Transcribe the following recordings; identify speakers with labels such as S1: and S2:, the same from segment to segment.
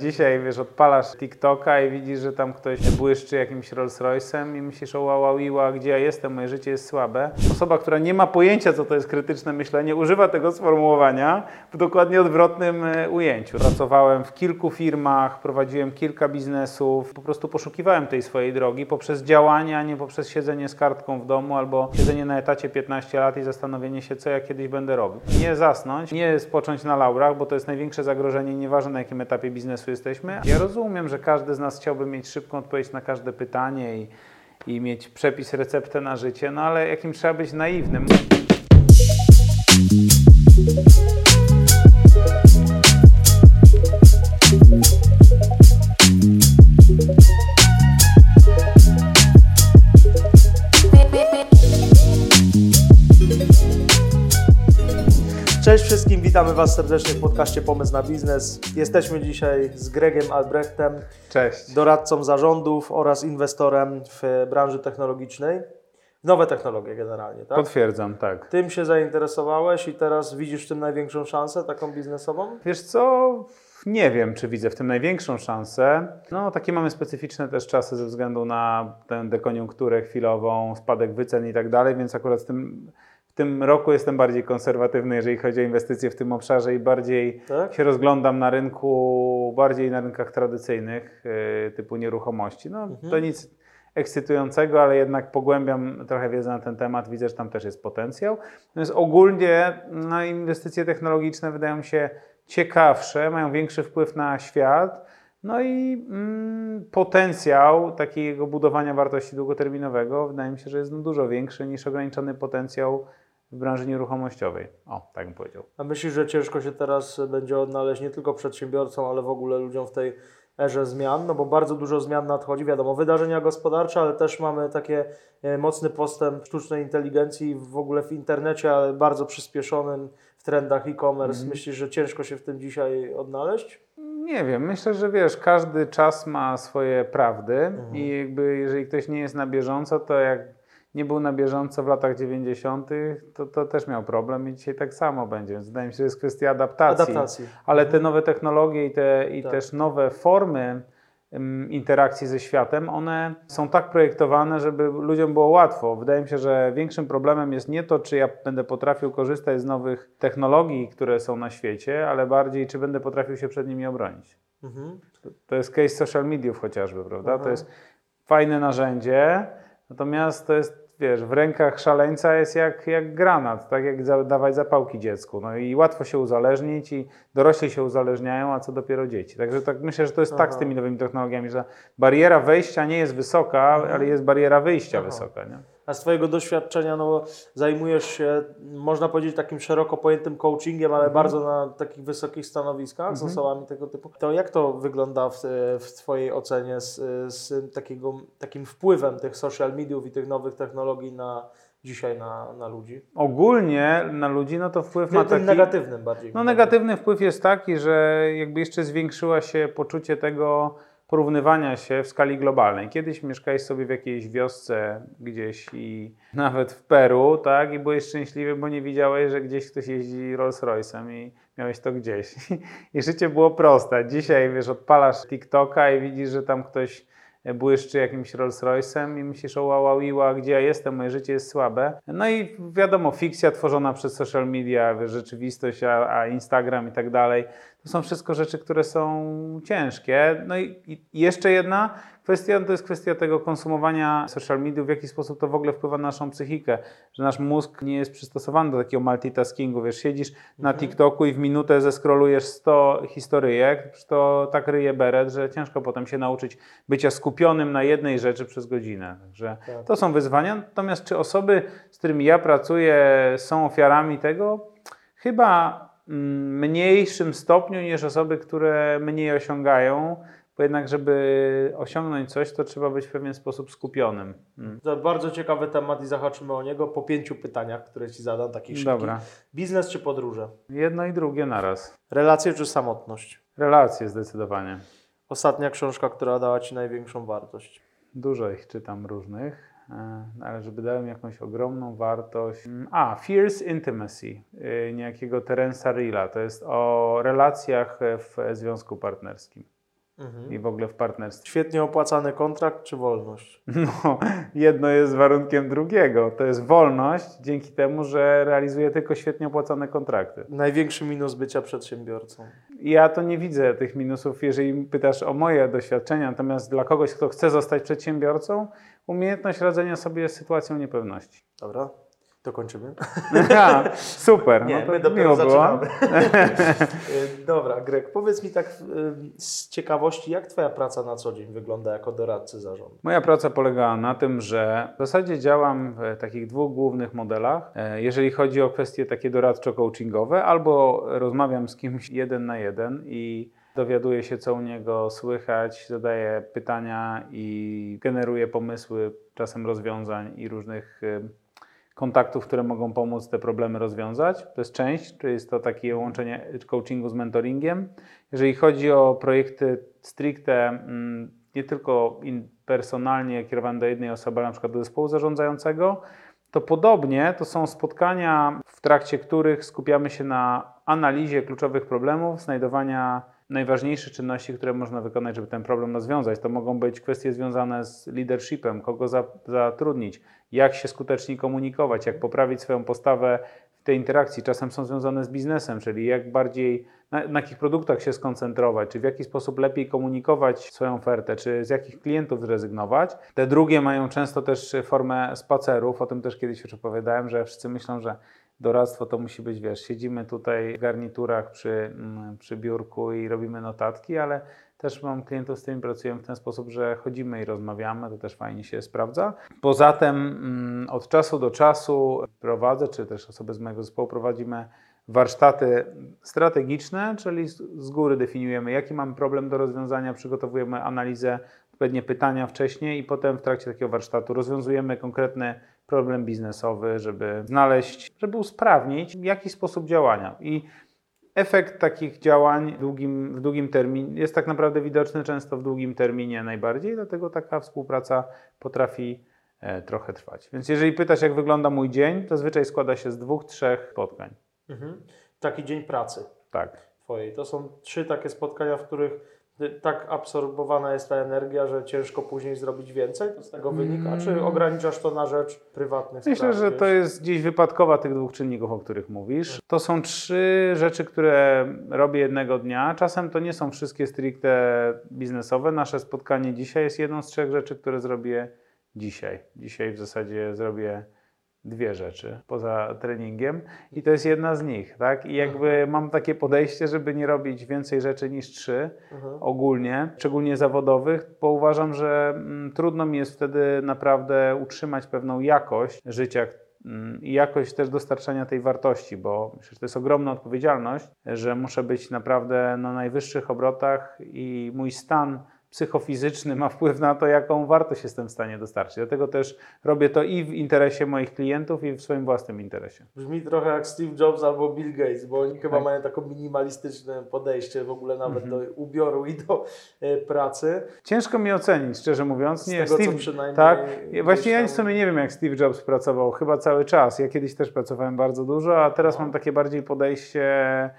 S1: Dzisiaj, wiesz, odpalasz TikToka i widzisz, że tam ktoś błyszczy jakimś Rolls Royce'em i myślisz, o wow, gdzie ja jestem, moje życie jest słabe. Osoba, która nie ma pojęcia, co to jest krytyczne myślenie, używa tego sformułowania w dokładnie odwrotnym e, ujęciu. Pracowałem w kilku firmach, prowadziłem kilka biznesów, po prostu poszukiwałem tej swojej drogi poprzez działania, nie poprzez siedzenie z kartką w domu albo siedzenie na etacie 15 lat i zastanowienie się, co ja kiedyś będę robił. Nie zasnąć, nie spocząć na laurach, bo to jest największe zagrożenie, nieważne na jakim etapie biznesu jesteśmy. Ja rozumiem, że każdy z nas chciałby mieć szybką odpowiedź na każde pytanie i, i mieć przepis, receptę na życie, no ale jakim trzeba być naiwnym.
S2: Witamy Was serdecznie w podcaście Pomysł na Biznes. Jesteśmy dzisiaj z Gregiem Albrechtem,
S1: Cześć.
S2: doradcą zarządów oraz inwestorem w branży technologicznej. Nowe technologie generalnie, tak?
S1: Potwierdzam, tak.
S2: Tym się zainteresowałeś i teraz widzisz w tym największą szansę taką biznesową?
S1: Wiesz co, nie wiem, czy widzę w tym największą szansę. No, takie mamy specyficzne też czasy ze względu na tę dekoniunkturę chwilową, spadek wycen i tak dalej, więc akurat w tym, w tym roku jestem bardziej konserwatywny, jeżeli chodzi o inwestycje w tym obszarze i bardziej
S2: Tak?
S1: się rozglądam na rynku, bardziej na rynkach tradycyjnych, yy, typu nieruchomości. No, to nic ekscytującego, ale jednak pogłębiam trochę wiedzę na ten temat, widzę, że tam też jest potencjał. Natomiast ogólnie no, inwestycje technologiczne wydają się ciekawsze, mają większy wpływ na świat. No i mm, potencjał takiego budowania wartości długoterminowego wydaje mi się, że jest no dużo większy niż ograniczony potencjał w branży nieruchomościowej. O, tak bym powiedział.
S2: A myślisz, że ciężko się teraz będzie odnaleźć nie tylko przedsiębiorcom, ale w ogóle ludziom w tej erze zmian, no bo bardzo dużo zmian nadchodzi, wiadomo, wydarzenia gospodarcze, ale też mamy takie e, mocny postęp sztucznej inteligencji w ogóle w internecie, ale bardzo przyspieszonym w trendach e-commerce. Myślisz, że ciężko się w tym dzisiaj odnaleźć?
S1: Nie wiem, myślę, że wiesz, każdy czas ma swoje prawdy i jakby jeżeli ktoś nie jest na bieżąco, to jak nie był na bieżąco w latach 90., to, to też miał problem i dzisiaj tak samo będzie. Więc wydaje mi się, że jest kwestia adaptacji.
S2: Adaptacji.
S1: Ale te nowe technologie i, te, i
S2: Tak.
S1: też nowe formy ym, interakcji ze światem, one są tak projektowane, żeby ludziom było łatwo. Wydaje mi się, że większym problemem jest nie to, czy ja będę potrafił korzystać z nowych technologii, które są na świecie, ale bardziej, czy będę potrafił się przed nimi obronić.
S2: Mhm.
S1: To jest case social mediów chociażby, prawda?
S2: Aha.
S1: To jest fajne narzędzie, natomiast to jest, wiesz, w rękach szaleńca jest jak, jak granat, tak jak za, dawać zapałki dziecku. No i łatwo się uzależnić i dorośli się uzależniają, a co dopiero dzieci. Także tak myślę, że to jest tak z
S2: Aha.
S1: tymi nowymi technologiami, że bariera wejścia nie jest wysoka, ale jest bariera wyjścia
S2: Aha.
S1: wysoka, nie?
S2: A z Twojego doświadczenia no, zajmujesz się, można powiedzieć, takim szeroko pojętym coachingiem, ale bardzo na takich wysokich stanowiskach z osobami tego typu. To jak to wygląda w, w Twojej ocenie z, z takiego, takim wpływem tych social mediów i tych nowych technologii na dzisiaj na, na ludzi?
S1: Ogólnie na ludzi no to wpływ ma
S2: Tym
S1: taki...
S2: negatywnym bardziej.
S1: No negatywny wpływ jest taki, że jakby jeszcze zwiększyła się poczucie tego porównywania się w skali globalnej. Kiedyś mieszkałeś sobie w jakiejś wiosce gdzieś i nawet w Peru, tak, i byłeś szczęśliwy, bo nie widziałeś, że gdzieś ktoś jeździ Rolls Royce'em i miałeś to gdzieś. I życie było proste. Dzisiaj, wiesz, odpalasz TikToka i widzisz, że tam ktoś błyszczy jakimś Rolls Royce'em i myślisz, o wow, wow, gdzie ja jestem, moje życie jest słabe. No i wiadomo, fikcja tworzona przez social media, rzeczywistość, a, a Instagram i tak dalej, to są wszystko rzeczy, które są ciężkie. No i, i jeszcze jedna kwestia, to jest kwestia tego konsumowania social mediów, w jaki sposób to w ogóle wpływa na naszą psychikę, że nasz mózg nie jest przystosowany do takiego multitaskingu, wiesz, siedzisz na TikToku i w minutę zeskrolujesz 100 historyjek, to tak ryje beret, że ciężko potem się nauczyć bycia skupionym na jednej rzeczy przez godzinę. Także
S2: Tak.
S1: to są wyzwania. Natomiast czy osoby, z którymi ja pracuję, są ofiarami tego? Chyba mniejszym stopniu niż osoby, które mniej osiągają, bo jednak, żeby osiągnąć coś, to trzeba być w pewien sposób skupionym. Mm.
S2: To bardzo ciekawy temat i zahaczymy o niego po pięciu pytaniach, które Ci zadam, takich szybkich.
S1: Dobra.
S2: Biznes czy podróże?
S1: Jedno i drugie naraz.
S2: Relacje czy samotność?
S1: Relacje zdecydowanie.
S2: Ostatnia książka, która dała Ci największą wartość?
S1: Dużo ich czytam różnych. E, ale żeby dałem jakąś ogromną wartość. Mm, A, Fierce Intimacy, y, niejakiego Terensa Rilla. To jest o relacjach w związku partnerskim. i w ogóle w partnerstwie.
S2: Świetnie opłacany kontrakt czy wolność?
S1: No, jedno jest warunkiem drugiego. To jest wolność dzięki temu, że realizuje tylko świetnie opłacane kontrakty.
S2: Największy minus bycia przedsiębiorcą.
S1: Ja to nie widzę tych minusów, jeżeli pytasz o moje doświadczenia, natomiast dla kogoś, kto chce zostać przedsiębiorcą, umiejętność radzenia sobie z sytuacją niepewności.
S2: Dobra, to kończymy.
S1: Aha, super,
S2: Nie,
S1: no to
S2: my dopiero
S1: miło
S2: zaczynamy. Y, Dobra, Greg, powiedz mi tak y, z ciekawości, jak Twoja praca na co dzień wygląda jako doradcy zarządu?
S1: Moja praca polegała na tym, że w zasadzie działam w takich dwóch głównych modelach. E, Jeżeli chodzi o kwestie takie doradczo-coachingowe, albo rozmawiam z kimś jeden na jeden i dowiaduję się, co u niego słychać, zadaję pytania i generuję pomysły, czasem rozwiązań i różnych e, kontaktów, które mogą pomóc te problemy rozwiązać. To jest część, czyli jest to takie łączenie coachingu z mentoringiem. Jeżeli chodzi o projekty stricte mm, nie tylko personalnie kierowane do jednej osoby, ale na przykład do zespołu zarządzającego, to podobnie to są spotkania, w trakcie których skupiamy się na analizie kluczowych problemów, znajdowania najważniejszych czynności, które można wykonać, żeby ten problem rozwiązać. To mogą być kwestie związane z leadershipem, kogo za, zatrudnić, jak się skutecznie komunikować, jak poprawić swoją postawę w tej interakcji. Czasem są związane z biznesem, czyli jak bardziej, na, na jakich produktach się skoncentrować, czy w jaki sposób lepiej komunikować swoją ofertę, czy z jakich klientów zrezygnować. Te drugie mają często też formę spacerów, o tym też kiedyś już opowiadałem, że wszyscy myślą, że doradztwo to musi być, wiesz, siedzimy tutaj w garniturach przy, mm, przy biurku i robimy notatki, ale też mam klientów, z którymi pracujemy w ten sposób, że chodzimy i rozmawiamy, to też fajnie się sprawdza. Poza tym mm, od czasu do czasu prowadzę, czy też osoby z mojego zespołu prowadzimy warsztaty strategiczne, czyli z góry definiujemy, jaki mamy problem do rozwiązania, przygotowujemy analizę, odpowiednie pytania wcześniej i potem w trakcie takiego warsztatu rozwiązujemy konkretny problem biznesowy, żeby znaleźć, żeby usprawnić jakiś sposób działania. I efekt takich działań w długim, w długim terminie jest tak naprawdę widoczny często w długim terminie najbardziej, dlatego taka współpraca potrafi e, trochę trwać. Więc jeżeli pytasz, jak wygląda mój dzień, zazwyczaj składa się z dwóch, trzech spotkań.
S2: Mhm. Taki dzień pracy
S1: Tak.
S2: Twojej. To są trzy takie spotkania, w których tak absorbowana jest ta energia, że ciężko później zrobić więcej. To z tego wynika? Czy ograniczasz to na rzecz prywatnych
S1: Myślę,
S2: spraw?
S1: że to jest gdzieś wypadkowa tych dwóch czynników, o których mówisz. To są trzy rzeczy, które robię jednego dnia. Czasem to nie są wszystkie stricte biznesowe. Nasze spotkanie dzisiaj jest jedną z trzech rzeczy, które zrobię dzisiaj. Dzisiaj w zasadzie zrobię dwie rzeczy poza treningiem i to jest jedna z nich, tak? I jakby mam takie podejście, żeby nie robić więcej rzeczy niż trzy
S2: Mhm.
S1: ogólnie, szczególnie zawodowych, bo uważam, że mm, trudno mi jest wtedy naprawdę utrzymać pewną jakość życia mm, i jakość też dostarczania tej wartości, bo myślę, że to jest ogromna odpowiedzialność, że muszę być naprawdę na najwyższych obrotach i mój stan psychofizyczny ma wpływ na to, jaką wartość jestem w stanie dostarczyć. Dlatego też robię to i w interesie moich klientów, i w swoim własnym interesie.
S2: Brzmi trochę jak Steve Jobs albo Bill Gates, bo oni chyba
S1: Tak.
S2: mają takie minimalistyczne podejście w ogóle nawet
S1: Mhm.
S2: do ubioru i do e, pracy.
S1: Ciężko mi ocenić, szczerze mówiąc. Nie,
S2: tego, co
S1: Steve,
S2: przynajmniej
S1: tak. Właśnie ja w sumie nie wiem, jak Steve Jobs pracował, chyba cały czas. Ja kiedyś też pracowałem bardzo dużo, a teraz
S2: No.
S1: mam takie bardziej podejście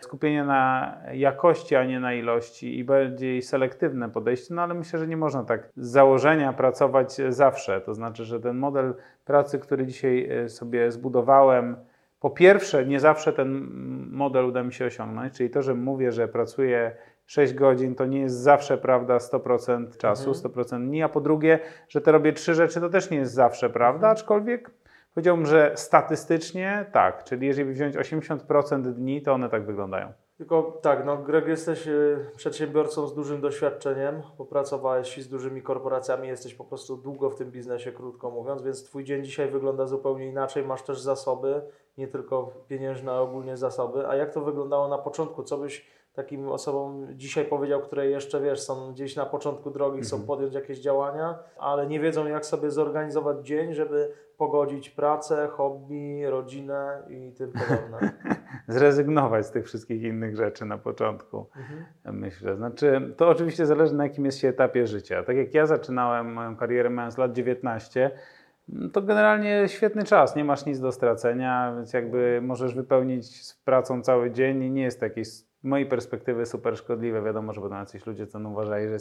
S1: skupienia na jakości, a nie na ilości i bardziej selektywne podejście, no ale myślę, że nie można tak z założenia pracować zawsze. To znaczy, że ten model pracy, który dzisiaj e, sobie zbudowałem, po pierwsze, nie zawsze ten model uda mi się osiągnąć, czyli to, że mówię, że pracuję 6 godzin, to nie jest zawsze prawda 100% czasu,
S2: Mhm.
S1: 100% dni, a po drugie, że to robię trzy rzeczy, to też nie jest zawsze prawda, aczkolwiek powiedziałbym, że statystycznie tak, czyli jeżeli wziąć 80% dni, to one tak wyglądają.
S2: Tylko tak, no Greg, jesteś y, przedsiębiorcą z dużym doświadczeniem, popracowałeś z dużymi korporacjami, jesteś po prostu długo w tym biznesie, krótko mówiąc, więc Twój dzień dzisiaj wygląda zupełnie inaczej, masz też zasoby, nie tylko pieniężne, ale ogólnie zasoby. A jak to wyglądało na początku? Co byś takim osobom dzisiaj powiedział, które jeszcze, wiesz, są gdzieś na początku drogi, chcą
S1: Mhm.
S2: podjąć jakieś działania, ale nie wiedzą, jak sobie zorganizować dzień, żeby pogodzić pracę, hobby, rodzinę i tym podobne.
S1: Zrezygnować z tych wszystkich innych rzeczy na początku.
S2: Mhm.
S1: Myślę. Znaczy, to oczywiście zależy na jakim jest się etapie życia. Tak jak ja zaczynałem moją karierę mając lat 19, to generalnie świetny czas, nie masz nic do stracenia, więc jakby możesz wypełnić pracą cały dzień i nie jest to jakieś mojej perspektywy super szkodliwe. Wiadomo, że będą jacyś ludzie, co uważali, że,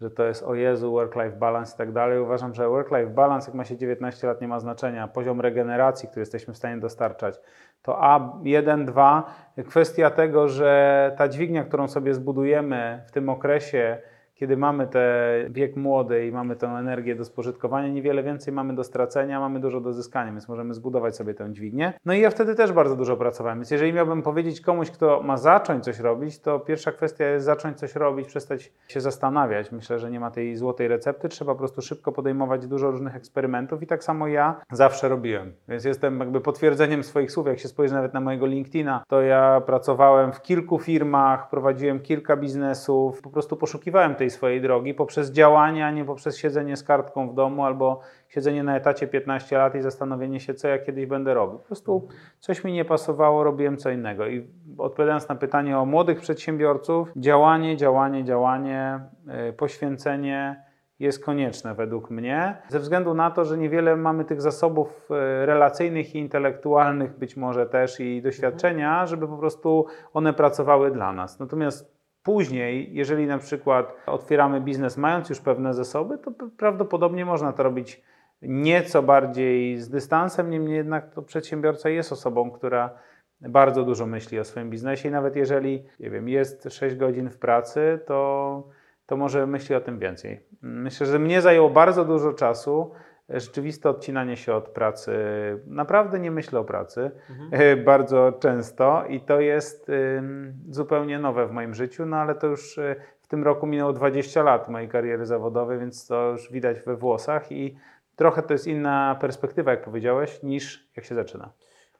S1: że to jest o Jezu, work-life balance i tak dalej. Uważam, że work-life balance, jak ma się 19 lat, nie ma znaczenia. Poziom regeneracji, który jesteśmy w stanie dostarczać, to A1, 2. Kwestia tego, że ta dźwignia, którą sobie zbudujemy w tym okresie, kiedy mamy ten wiek młody i mamy tę energię do spożytkowania, niewiele więcej mamy do stracenia, mamy dużo do zyskania, więc możemy zbudować sobie tę dźwignię. No i ja wtedy też bardzo dużo pracowałem, więc jeżeli miałbym powiedzieć komuś, kto ma zacząć coś robić, to pierwsza kwestia jest zacząć coś robić, przestać się zastanawiać. Myślę, że nie ma tej złotej recepty, trzeba po prostu szybko podejmować dużo różnych eksperymentów i tak samo ja zawsze robiłem. Więc jestem jakby potwierdzeniem swoich słów. Jak się spojrzy nawet na mojego LinkedIna, to ja pracowałem w kilku firmach, prowadziłem kilka biznesów, po prostu poszukiwałem tej tej swojej drogi poprzez działanie, a nie poprzez siedzenie z kartką w domu albo siedzenie na etacie 15 lat i zastanowienie się, co ja kiedyś będę robił. Po prostu coś mi nie pasowało, robiłem co innego. I odpowiadając na pytanie o młodych przedsiębiorców, działanie, działanie, działanie, yy, poświęcenie jest konieczne według mnie, ze względu na to, że niewiele mamy tych zasobów y, relacyjnych i intelektualnych, być może też i doświadczenia, żeby po prostu one pracowały dla nas. Natomiast Później, jeżeli na przykład otwieramy biznes mając już pewne zasoby, to prawdopodobnie można to robić nieco bardziej z dystansem, niemniej jednak to przedsiębiorca jest osobą, która bardzo dużo myśli o swoim biznesie i nawet jeżeli, nie wiem, jest 6 godzin w pracy, to, to może myśli o tym więcej. Myślę, że mnie zajęło bardzo dużo czasu rzeczywiste odcinanie się od pracy. Naprawdę nie myślę o pracy mhm. E, bardzo często i to jest zupełnie nowe w moim życiu, no ale to już e, w tym roku minęło 20 lat mojej kariery zawodowej, więc to już widać we włosach i trochę to jest inna perspektywa, jak powiedziałeś, niż jak się zaczyna.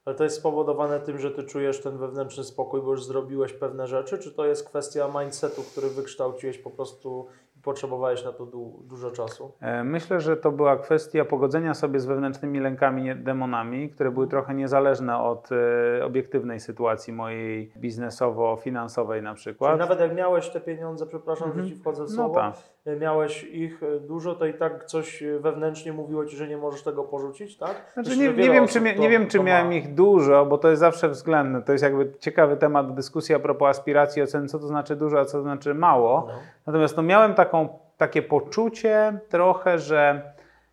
S2: Ale to jest spowodowane tym, że ty czujesz ten wewnętrzny spokój, bo już zrobiłeś pewne rzeczy, czy to jest kwestia mindsetu, który wykształciłeś po prostu potrzebowałeś na to du dużo czasu?
S1: E, myślę, że to była kwestia pogodzenia sobie z wewnętrznymi lękami, demonami, które były trochę niezależne od e, obiektywnej sytuacji mojej biznesowo-finansowej na przykład.
S2: Czyli nawet jak miałeś te pieniądze, przepraszam, mm -hmm. że ci wchodzę w no słowo, no tak. Miałeś ich dużo, to i tak coś wewnętrznie mówiło ci, że nie możesz tego porzucić, tak?
S1: Znaczy, nie, nie, wiem, czy, to, nie wiem, czy miałem ich dużo, bo to jest zawsze względne. To jest jakby ciekawy temat dyskusji a propos aspiracji, oceny, co to znaczy dużo, a co to znaczy mało. No. Natomiast no, miałem taką, takie poczucie trochę, że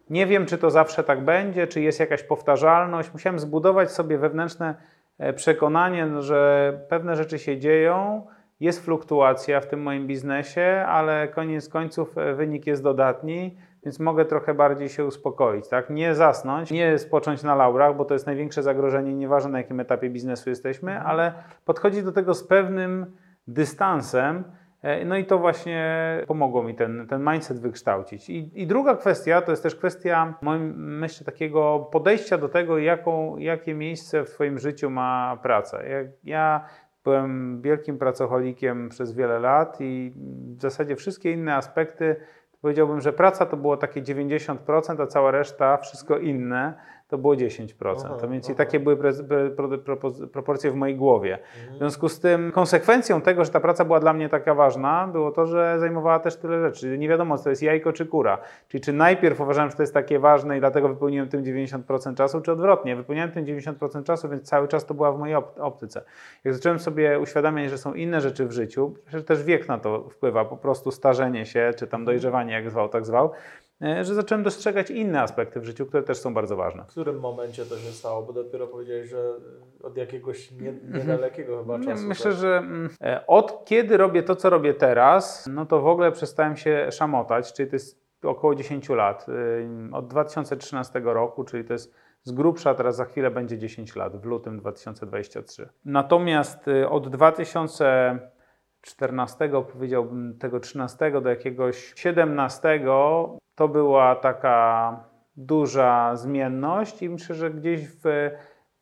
S1: nie wiem, czy to zawsze tak będzie, czy jest jakaś powtarzalność. Musiałem zbudować sobie wewnętrzne e, przekonanie, że pewne rzeczy się dzieją, jest fluktuacja w tym moim biznesie, ale koniec końców e, wynik jest dodatni, więc mogę trochę bardziej się uspokoić, tak? Nie zasnąć, nie spocząć na laurach, bo to jest największe zagrożenie, nieważne na jakim etapie biznesu jesteśmy, mhm. ale podchodzić do tego z pewnym dystansem, E, no i to właśnie pomogło mi ten, ten mindset wykształcić. I, I, druga kwestia to jest też kwestia, moim myślę, takiego podejścia do tego, jaką, jakie miejsce w Twoim życiu ma praca. Jak ja byłem wielkim pracocholikiem przez wiele lat i w zasadzie wszystkie inne aspekty, powiedziałbym, że praca to było takie 90%, a cała reszta, wszystko inne to było 10%. Aha, to więc i takie były pre, pre, pre, proporcje w mojej głowie. Mhm. W związku z tym konsekwencją tego, że ta praca była dla mnie taka ważna, było to, że zajmowała też tyle rzeczy. Nie wiadomo, co to jest jajko czy kura. Czyli czy najpierw uważałem, że to jest takie ważne i dlatego wypełniłem tym 90% czasu, czy odwrotnie. Wypełniałem tym 90% czasu, więc cały czas to była w mojej optyce. Jak zacząłem sobie uświadamiać, że są inne rzeczy w życiu, że też wiek na to wpływa, po prostu starzenie się, czy tam dojrzewanie, jak zwał, tak zwał, że zacząłem dostrzegać inne aspekty w życiu, które też są bardzo ważne.
S2: W którym momencie to się stało? Bo dopiero powiedziałeś, że od jakiegoś nie, mhm. niedalekiego chyba czasu.
S1: Myślę, że mm, e, od kiedy robię to, co robię teraz, no to w ogóle przestałem się szamotać, czyli to jest około 10 lat. Y, od 2013 roku, czyli to jest z grubsza, teraz za chwilę będzie 10 lat, w lutym 2023. Natomiast od 2000 14, powiedziałbym tego 13 do jakiegoś 17, to była taka duża zmienność i myślę, że gdzieś w,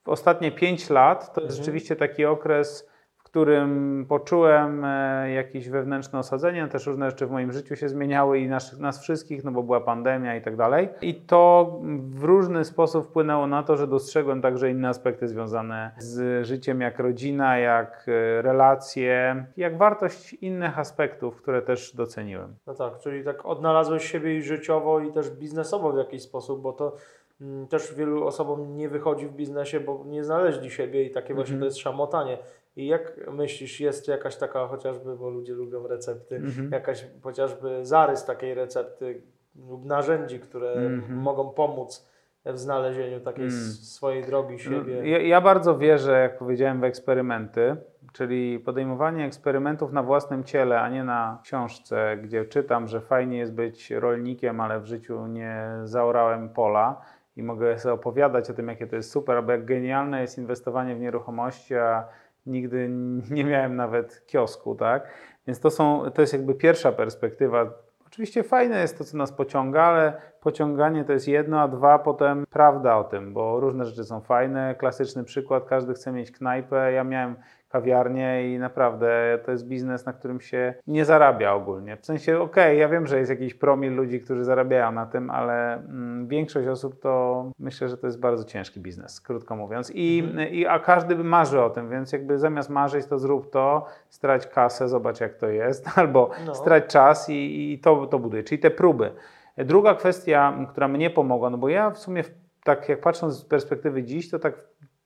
S1: w ostatnie 5 lat to jest mhm. rzeczywiście taki okres którym poczułem e, jakieś wewnętrzne osadzenie, też różne rzeczy w moim życiu się zmieniały i nas, nas wszystkich, no bo była pandemia i tak dalej. I to w różny sposób wpłynęło na to, że dostrzegłem także inne aspekty związane z życiem, jak rodzina, jak e, relacje, jak wartość innych aspektów, które też doceniłem.
S2: No tak, czyli tak odnalazłeś siebie i życiowo i też biznesowo w jakiś sposób, bo to mm, też wielu osobom nie wychodzi w biznesie, bo nie znaleźli siebie i takie właśnie mm -hmm. to jest szamotanie. I jak myślisz, jest jakaś taka chociażby, bo ludzie lubią recepty,
S1: Mhm.
S2: jakaś chociażby zarys takiej recepty lub narzędzi, które
S1: Mhm.
S2: mogą pomóc w znalezieniu takiej
S1: Mm.
S2: swojej drogi siebie?
S1: Ja, ja bardzo wierzę, jak powiedziałem, w eksperymenty, czyli podejmowanie eksperymentów na własnym ciele, a nie na książce, gdzie czytam, że fajnie jest być rolnikiem, ale w życiu nie zaorałem pola i mogę sobie opowiadać o tym, jakie to jest super, albo jak genialne jest inwestowanie w nieruchomości, a nigdy nie miałem nawet kiosku, tak? Więc to, są, to jest jakby pierwsza perspektywa. Oczywiście fajne jest to, co nas pociąga, ale pociąganie to jest jedno, a dwa potem prawda o tym, bo różne rzeczy są fajne. Klasyczny przykład, każdy chce mieć knajpę. Ja miałem kawiarnię i naprawdę to jest biznes, na którym się nie zarabia ogólnie. W sensie, okej, ja wiem, że jest jakiś promil ludzi, którzy zarabiają na tym, ale mm, większość osób to myślę, że to jest bardzo ciężki biznes, krótko mówiąc. I, i, a każdy marzy o tym, więc jakby zamiast marzyć, to zrób to, strać kasę, zobacz jak to jest, albo
S2: No.
S1: strać czas i, i to, to buduje, czyli te próby. Druga kwestia, która mnie pomogła, no bo ja w sumie tak jak patrząc z perspektywy dziś, to tak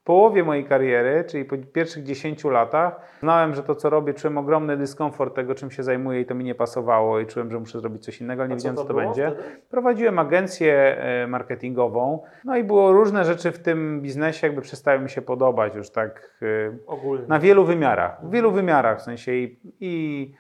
S1: połowie mojej kariery, czyli po pierwszych 10 latach, znałem, że to co robię, czułem ogromny dyskomfort tego, czym się zajmuję i to mi nie pasowało i czułem, że muszę zrobić coś innego, ale nie
S2: A
S1: wiedziałem, co to,
S2: było
S1: będzie.
S2: wtedy?
S1: Prowadziłem agencję e, marketingową, no i było różne rzeczy w tym biznesie, jakby przestały mi się podobać już tak e,
S2: Ogólnie.
S1: na wielu wymiarach. W wielu wymiarach, w sensie i, i,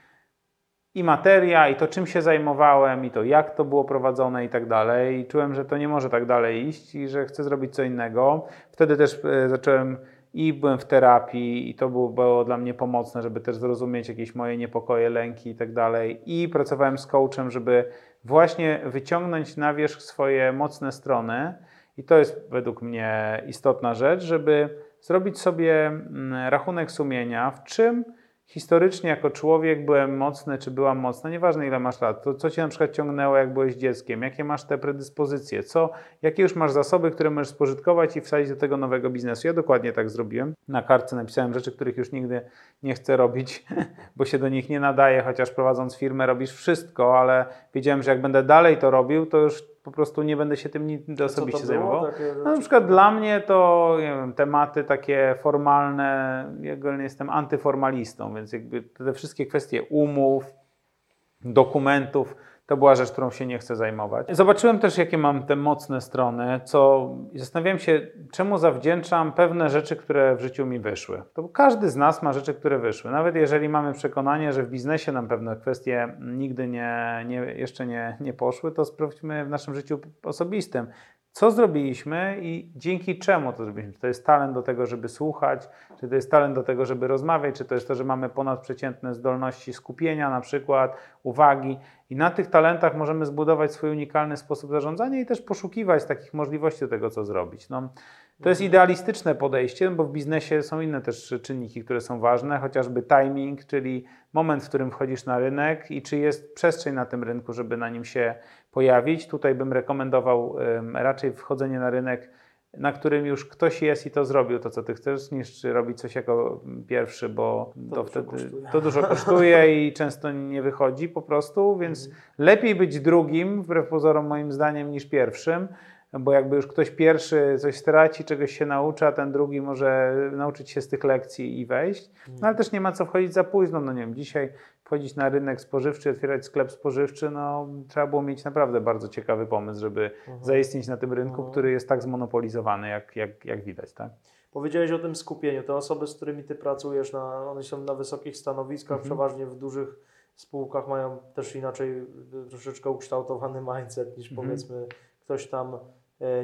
S1: i materia, i to czym się zajmowałem, i to jak to było prowadzone i tak dalej. I czułem, że to nie może tak dalej iść i że chcę zrobić co innego. Wtedy też e, zacząłem i byłem w terapii i to było, było dla mnie pomocne, żeby też zrozumieć jakieś moje niepokoje, lęki i tak dalej. I pracowałem z coachem, żeby właśnie wyciągnąć na wierzch swoje mocne strony. I to jest według mnie istotna rzecz, żeby zrobić sobie mm, rachunek sumienia, w czym historycznie jako człowiek byłem mocny, czy byłam mocna, nieważne ile masz lat, to co cię na przykład ciągnęło, jak byłeś dzieckiem, jakie masz te predyspozycje, co, jakie już masz zasoby, które możesz spożytkować i wsadzić do tego nowego biznesu. Ja dokładnie tak zrobiłem. Na kartce napisałem rzeczy, których już nigdy nie chcę robić, bo się do nich nie nadaje, chociaż prowadząc firmę robisz wszystko, ale wiedziałem, że jak będę dalej to robił, to już po prostu nie będę się tym osobiście zajmował. No, na przykład dla mnie to nie wiem, tematy takie formalne, ja ogólnie jestem antyformalistą, więc jakby te wszystkie kwestie umów, dokumentów, to była rzecz, którą się nie chcę zajmować. Zobaczyłem też, jakie mam te mocne strony, co zastanawiałem się, czemu zawdzięczam pewne rzeczy, które w życiu mi wyszły. To każdy z nas ma rzeczy, które wyszły. Nawet jeżeli mamy przekonanie, że w biznesie nam pewne kwestie nigdy nie, nie, jeszcze nie, nie poszły, to sprawdźmy w naszym życiu osobistym, co zrobiliśmy i dzięki czemu to zrobiliśmy. Czy to jest talent do tego, żeby słuchać, czy to jest talent do tego, żeby rozmawiać, czy to jest to, że mamy ponadprzeciętne zdolności skupienia, na przykład uwagi. I na tych talentach możemy zbudować swój unikalny sposób zarządzania i też poszukiwać takich możliwości do tego, co zrobić. No, to jest idealistyczne podejście, bo w biznesie są inne też czynniki, które są ważne, chociażby timing, czyli moment, w którym wchodzisz na rynek i czy jest przestrzeń na tym rynku, żeby na nim się pojawić. Tutaj bym rekomendował raczej wchodzenie na rynek, na którym już ktoś jest i to zrobił to, co ty chcesz, niż robić coś jako pierwszy, bo to,
S2: dużo
S1: wtedy
S2: kosztuje.
S1: to dużo kosztuje i często nie wychodzi po prostu, więc lepiej być drugim, wbrew pozorom moim zdaniem, niż pierwszym, bo jakby już ktoś pierwszy coś straci, czegoś się nauczy, a ten drugi może nauczyć się z tych lekcji i wejść. No ale też nie ma co wchodzić za późno, no nie wiem, dzisiaj wchodzić na rynek spożywczy, otwierać sklep spożywczy, no trzeba było mieć naprawdę bardzo ciekawy pomysł, żeby zaistnieć na tym rynku,
S2: Mhm.
S1: który jest tak zmonopolizowany, jak, jak, jak widać, tak?
S2: Powiedziałeś o tym skupieniu. Te osoby, z którymi ty pracujesz, na, one są na wysokich stanowiskach,
S1: Mhm.
S2: przeważnie w dużych spółkach mają też inaczej troszeczkę ukształtowany mindset niż
S1: Mhm.
S2: powiedzmy ktoś tam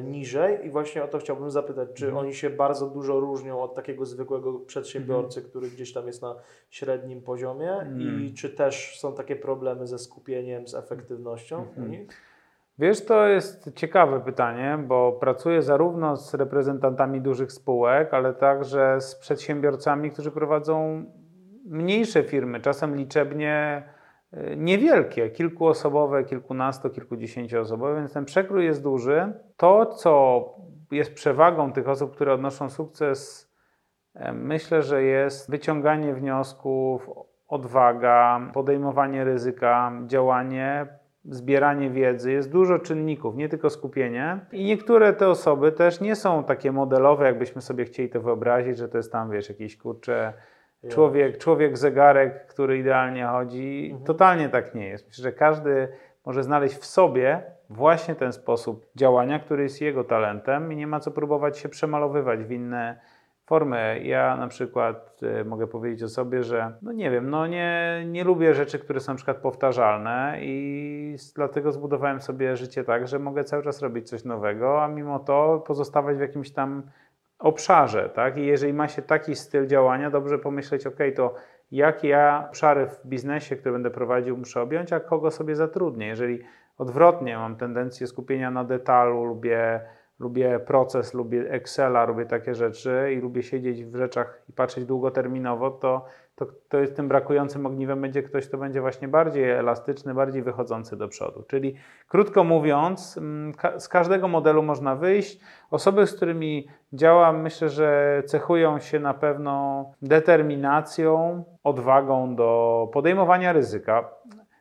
S2: niżej. I właśnie o to chciałbym zapytać, czy
S1: Mhm.
S2: oni się bardzo dużo różnią od takiego zwykłego przedsiębiorcy,
S1: Mhm.
S2: który gdzieś tam jest na średnim poziomie
S1: Mm.
S2: i czy też są takie problemy ze skupieniem, z efektywnością
S1: Mhm.
S2: u nich?
S1: Wiesz, to jest ciekawe pytanie, bo pracuję zarówno z reprezentantami dużych spółek, ale także z przedsiębiorcami, którzy prowadzą mniejsze firmy, czasem liczebnie niewielkie, kilkuosobowe, kilkunasto, kilkudziesięcioosobowe, więc ten przekrój jest duży. To, co jest przewagą tych osób, które odnoszą sukces, e, myślę, że jest wyciąganie wniosków, odwaga, podejmowanie ryzyka, działanie, zbieranie wiedzy. Jest dużo czynników, nie tylko skupienie. I niektóre te osoby też nie są takie modelowe, jakbyśmy sobie chcieli to wyobrazić, że to jest tam, wiesz, jakiś kurczę człowiek, człowiek zegarek, który idealnie chodzi.
S2: Mhm.
S1: Totalnie tak nie jest. Myślę, że każdy może znaleźć w sobie właśnie ten sposób działania, który jest jego talentem i nie ma co próbować się przemalowywać w inne formy. Ja na przykład y, mogę powiedzieć o sobie, że no nie wiem, no nie, nie lubię rzeczy, które są na przykład powtarzalne i dlatego zbudowałem sobie życie tak, że mogę cały czas robić coś nowego, a mimo to pozostawać w jakimś tam obszarze, tak? I jeżeli ma się taki styl działania, dobrze pomyśleć, ok, to jakie ja obszary w biznesie, które będę prowadził, muszę objąć, a kogo sobie zatrudnię. Jeżeli odwrotnie mam tendencję skupienia na detalu, lubię, lubię proces, lubię Excela, lubię takie rzeczy i lubię siedzieć w rzeczach i patrzeć długoterminowo, to, to, jest tym brakującym ogniwem będzie ktoś, kto będzie właśnie bardziej elastyczny, bardziej wychodzący do przodu. Czyli krótko mówiąc, mm, z każdego modelu można wyjść. Osoby, z którymi działam, myślę, że cechują się na pewno determinacją, odwagą do podejmowania ryzyka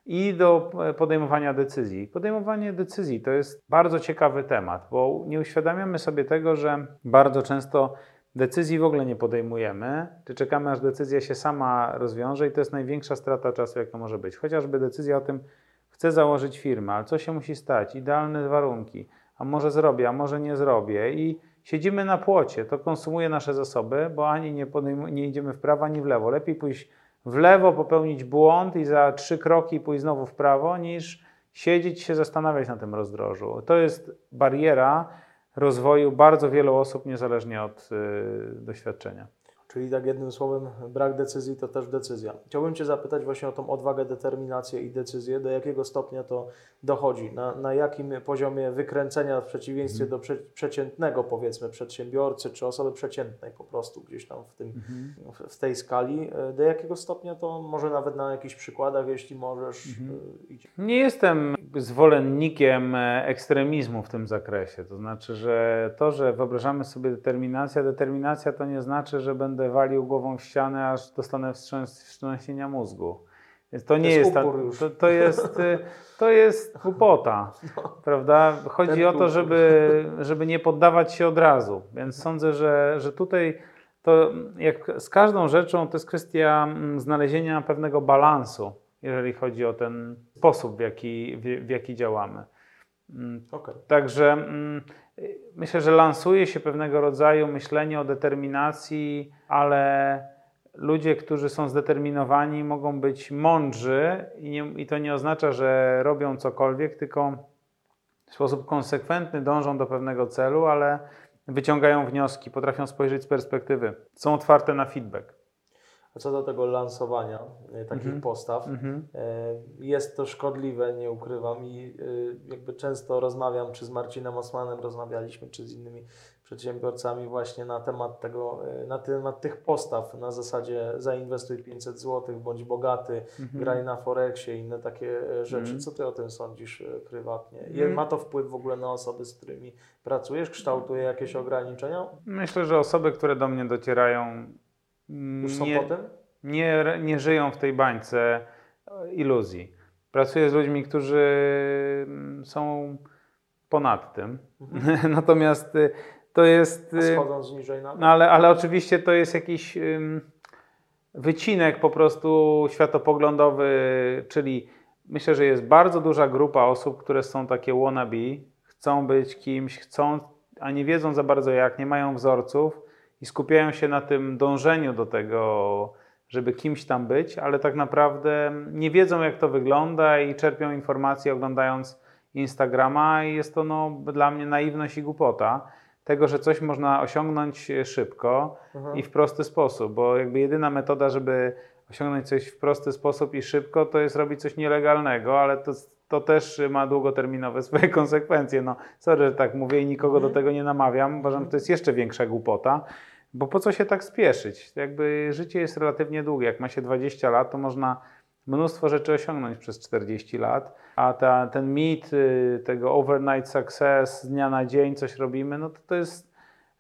S1: i do e, podejmowania decyzji. Podejmowanie decyzji to jest bardzo ciekawy temat, bo nie uświadamiamy sobie tego, że bardzo często decyzji w ogóle nie podejmujemy, czy czekamy, aż decyzja się sama rozwiąże i to jest największa strata czasu, jaka może być. Chociażby decyzja o tym, chcę założyć firmę, ale co się musi stać? Idealne warunki. A może zrobię, a może nie zrobię. I siedzimy na płocie. To konsumuje nasze zasoby, bo ani nie, nie idziemy w prawo, ani w lewo. Lepiej pójść w lewo, popełnić błąd i za trzy kroki pójść znowu w prawo, niż siedzieć się zastanawiać na tym rozdrożu. To jest bariera rozwoju bardzo wielu osób, niezależnie od y, doświadczenia.
S2: Czyli tak jednym słowem, brak decyzji to też decyzja. Chciałbym Cię zapytać właśnie o tą odwagę, determinację i decyzję. Do jakiego stopnia to dochodzi? Na, na jakim poziomie wykręcenia w przeciwieństwie do prze, przeciętnego, powiedzmy, przedsiębiorcy czy osoby przeciętnej po prostu gdzieś tam w, tym, w, w tej skali? E, Do jakiego stopnia to może nawet na jakichś przykładach, jeśli możesz, e, idzie?
S1: Nie jestem zwolennikiem e, ekstremizmu w tym zakresie. To znaczy, że to, że wyobrażamy sobie determinację, determinacja to nie znaczy, że będę walił głową w ścianę, aż dostanę wstrząs- wstrząsienia mózgu. Więc to nie
S2: jest
S1: ta, to, to jest y, to jest głupota, prawda? Chodzi o to, żeby, żeby nie poddawać się od razu. Więc sądzę, że, że tutaj to jak z każdą rzeczą to jest kwestia mm, znalezienia pewnego balansu, jeżeli chodzi o ten sposób, w jaki, w, w jaki działamy. Mm,
S2: Okej.
S1: Także mm, myślę, że lansuje się pewnego rodzaju myślenie o determinacji, ale ludzie, którzy są zdeterminowani, mogą być mądrzy i, nie, i to nie oznacza, że robią cokolwiek, tylko w sposób konsekwentny dążą do pewnego celu, ale wyciągają wnioski, potrafią spojrzeć z perspektywy, są otwarte na feedback.
S2: A co do tego lansowania e, takich
S1: Mhm.
S2: postaw,
S1: Mhm.
S2: E, Jest to szkodliwe, nie ukrywam i e, jakby często rozmawiam, czy z Marcinem Osmanem rozmawialiśmy, czy z innymi przedsiębiorcami właśnie na temat tego, na temat tych postaw na zasadzie zainwestuj 500 zł, bądź bogaty, graj na Forexie i inne takie rzeczy.
S1: Mhm.
S2: Co Ty o tym sądzisz prywatnie? I
S1: Mhm.
S2: Ma to wpływ w ogóle na osoby, z którymi pracujesz? Kształtuje jakieś ograniczenia?
S1: Myślę, że osoby, które do mnie docierają, mm,
S2: Już są
S1: nie,
S2: po tym?
S1: nie, nie żyją w tej bańce e, iluzji. Pracuję z ludźmi, którzy mm, są ponad tym. Natomiast y, to jest.
S2: A
S1: y,
S2: Schodząc niżej na
S1: No ale, ale oczywiście to jest jakiś wycinek po prostu światopoglądowy, czyli myślę, że jest bardzo duża grupa osób, które są takie wannabe, chcą być kimś, chcą, a nie wiedzą za bardzo jak, nie mają wzorców i skupiają się na tym dążeniu do tego, żeby kimś tam być, ale tak naprawdę nie wiedzą jak to wygląda i czerpią informacje oglądając Instagrama i jest to no, dla mnie naiwność i głupota tego, że coś można osiągnąć szybko
S2: Mhm.
S1: i w prosty sposób, bo jakby jedyna metoda, żeby osiągnąć coś w prosty sposób i szybko, to jest robić coś nielegalnego, ale to, to też ma długoterminowe swoje konsekwencje. No, sorry, że tak mówię i nikogo do tego nie namawiam. Uważam, że to jest jeszcze większa głupota, bo po co się tak spieszyć? Jakby życie jest relatywnie długie. Jak ma się 20 lat, to można mnóstwo rzeczy osiągnąć przez 40 lat, a ta, ten mit y, tego overnight success, z dnia na dzień coś robimy, no to to jest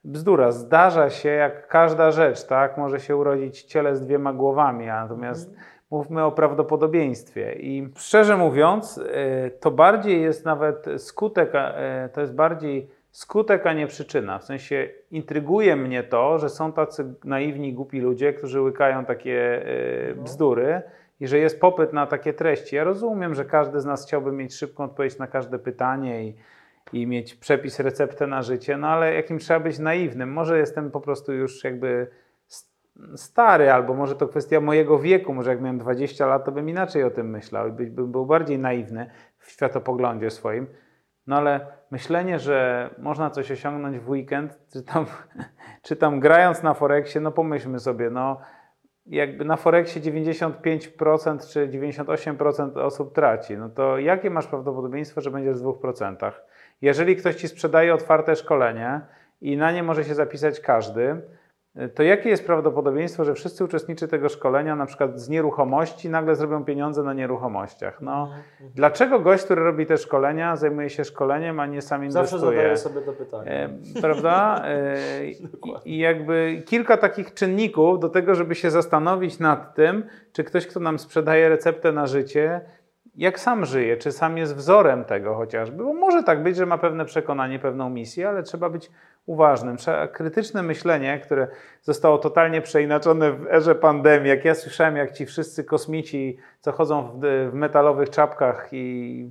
S1: bzdura. Zdarza się jak każda rzecz, tak? Może się urodzić ciele z dwiema głowami, natomiast mówmy o prawdopodobieństwie. I szczerze mówiąc, y, to bardziej jest nawet skutek, y, to jest bardziej skutek, a nie przyczyna. W sensie intryguje mnie to, że są tacy naiwni, głupi ludzie, którzy łykają takie e, bzdury i że jest popyt na takie treści. Ja rozumiem, że każdy z nas chciałby mieć szybką odpowiedź na każde pytanie i, i mieć przepis, receptę na życie, no ale jakim trzeba być naiwnym? Może jestem po prostu już jakby stary, albo może to kwestia mojego wieku, może jak miałem 20 lat, to bym inaczej o tym myślał i by- bym był bardziej naiwny w światopoglądzie swoim. No ale myślenie, że można coś osiągnąć w weekend, czy tam, czy tam grając na Forexie, no pomyślmy sobie, no jakby na Forexie 95% czy 98% osób traci, no to jakie masz prawdopodobieństwo, że będziesz w 2%? Jeżeli ktoś ci sprzedaje otwarte szkolenie i na nie może się zapisać każdy, to jakie jest prawdopodobieństwo, że wszyscy uczestnicy tego szkolenia, na przykład z nieruchomości, nagle zrobią pieniądze na nieruchomościach? No,
S2: Mhm.
S1: dlaczego gość, który robi te szkolenia, zajmuje się szkoleniem, a nie sam
S2: Zawsze
S1: inwestuje?
S2: zadaję sobie to pytanie.
S1: E, prawda? E, I jakby kilka takich czynników do tego, żeby się zastanowić nad tym, czy ktoś, kto nam sprzedaje receptę na życie, jak sam żyje, czy sam jest wzorem tego chociażby, bo może tak być, że ma pewne przekonanie, pewną misję, ale trzeba być uważnym. Trzeba krytyczne myślenie, które zostało totalnie przeinaczone w erze pandemii. Jak ja słyszałem, jak ci wszyscy kosmici, co chodzą w, w metalowych czapkach i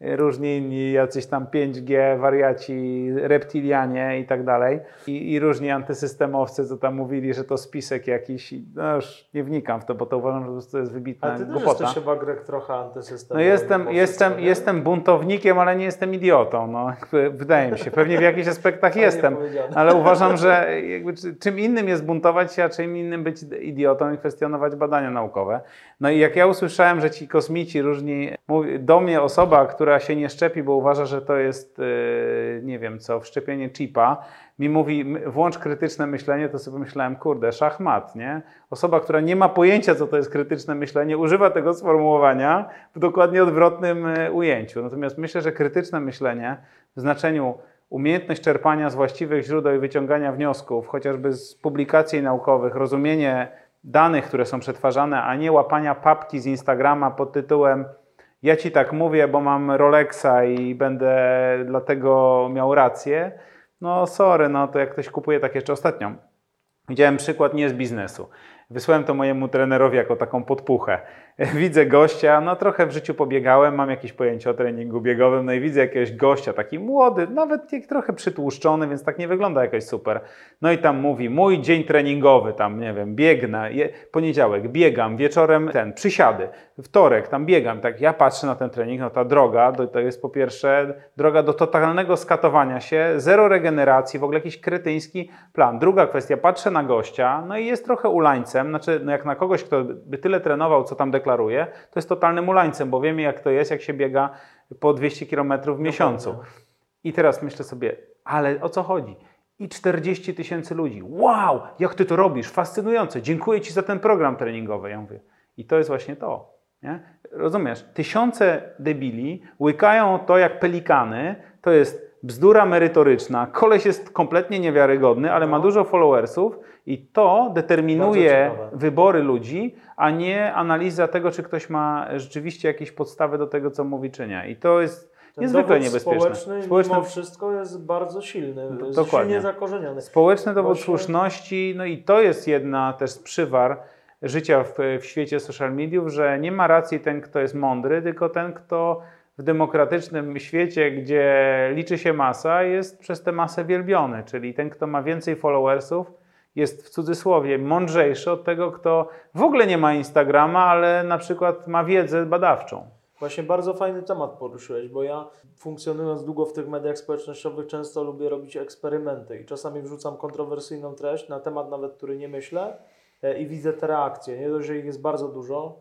S1: różni inni, jacyś tam 5G, wariaci, reptilianie i tak dalej. I, I różni antysystemowcy, co tam mówili, że to spisek jakiś. No już nie wnikam w to, bo to uważam, że to jest wybitna
S2: Ale ty też
S1: głupota.
S2: jesteś chyba Greg trochę
S1: No
S2: antysystemowy.
S1: jestem,
S2: mimo
S1: jestem,
S2: nie?
S1: jestem buntownikiem, ale nie jestem idiotą. No, wydaje mi się. Pewnie w jakichś aspektach jestem. Ale uważam, że jakby, czy- czym innym jest buntować się, a czym innym być idiotą i kwestionować badania naukowe. No i jak ja usłyszałem, że ci kosmici różni, mówi, do mnie osoba, która się nie szczepi, bo uważa, że to jest, yy, nie wiem co, wszczepienie chipa, mi mówi, włącz krytyczne myślenie, to sobie myślałem, kurde, szachmat, nie? Osoba, która nie ma pojęcia, co to jest krytyczne myślenie, używa tego sformułowania w dokładnie odwrotnym e, ujęciu. Natomiast myślę, że krytyczne myślenie w znaczeniu umiejętność czerpania z właściwych źródeł i wyciągania wniosków, chociażby z publikacji naukowych, rozumienie danych, które są przetwarzane, a nie łapania papki z Instagrama pod tytułem ja ci tak mówię, bo mam Rolexa i będę dlatego miał rację. No sorry, no to jak ktoś kupuje takie jeszcze ostatnio. Widziałem przykład nie z biznesu. Wysłałem to mojemu trenerowi jako taką podpuchę. Widzę gościa, no trochę w życiu pobiegałem, mam jakieś pojęcie o treningu biegowym, no i widzę jakiegoś gościa, taki młody, nawet trochę przytłuszczony, więc tak nie wygląda jakoś super. No i tam mówi, mój dzień treningowy, tam nie wiem, biegnę, je, poniedziałek biegam, wieczorem ten, przysiady, wtorek tam biegam, tak ja patrzę na ten trening, no ta droga, to, jest po pierwsze droga do totalnego skatowania się, zero regeneracji, w ogóle jakiś kretyński plan. Druga kwestia, patrzę na gościa, no i jest trochę ulańcem, znaczy no jak na kogoś, kto by tyle trenował, co tam deklaruje, to jest totalnym ulańcem, bo wiemy jak to jest, jak się biega po 200 km w miesiącu. I teraz myślę sobie, ale o co chodzi? I 40 tysięcy ludzi. Wow, jak ty to robisz? Fascynujące. Dziękuję ci za ten program treningowy. Ja mówię, i to jest właśnie to. Nie? Rozumiesz? Tysiące debili łykają to jak pelikany. To jest bzdura merytoryczna. Koleś jest kompletnie niewiarygodny, ale ma
S2: No.
S1: dużo followersów i to determinuje wybory ludzi, a nie analiza tego, czy ktoś ma rzeczywiście jakieś podstawy do tego, co mówi, czy nie. I to jest
S2: Ten
S1: niezwykle niebezpieczne.
S2: społeczny,
S1: Społeczne-
S2: mimo wszystko jest bardzo silny, jest
S1: Dokładnie.
S2: silnie zakorzeniony.
S1: Społeczny dowód
S2: Właśnie-
S1: słuszności, no i to jest jedna też z przywar życia w, w świecie social mediów, że nie ma racji ten, kto jest mądry, tylko ten, kto w demokratycznym świecie, gdzie liczy się masa, jest przez tę masę wielbiony, czyli ten, kto ma więcej followersów, jest w cudzysłowie mądrzejszy od tego, kto w ogóle nie ma Instagrama, ale na przykład ma wiedzę badawczą.
S2: Właśnie bardzo fajny temat poruszyłeś, bo ja funkcjonując długo w tych mediach społecznościowych często lubię robić eksperymenty i czasami wrzucam kontrowersyjną treść na temat nawet, który nie myślę e, i widzę te reakcje. Nie dość, że ich jest bardzo dużo,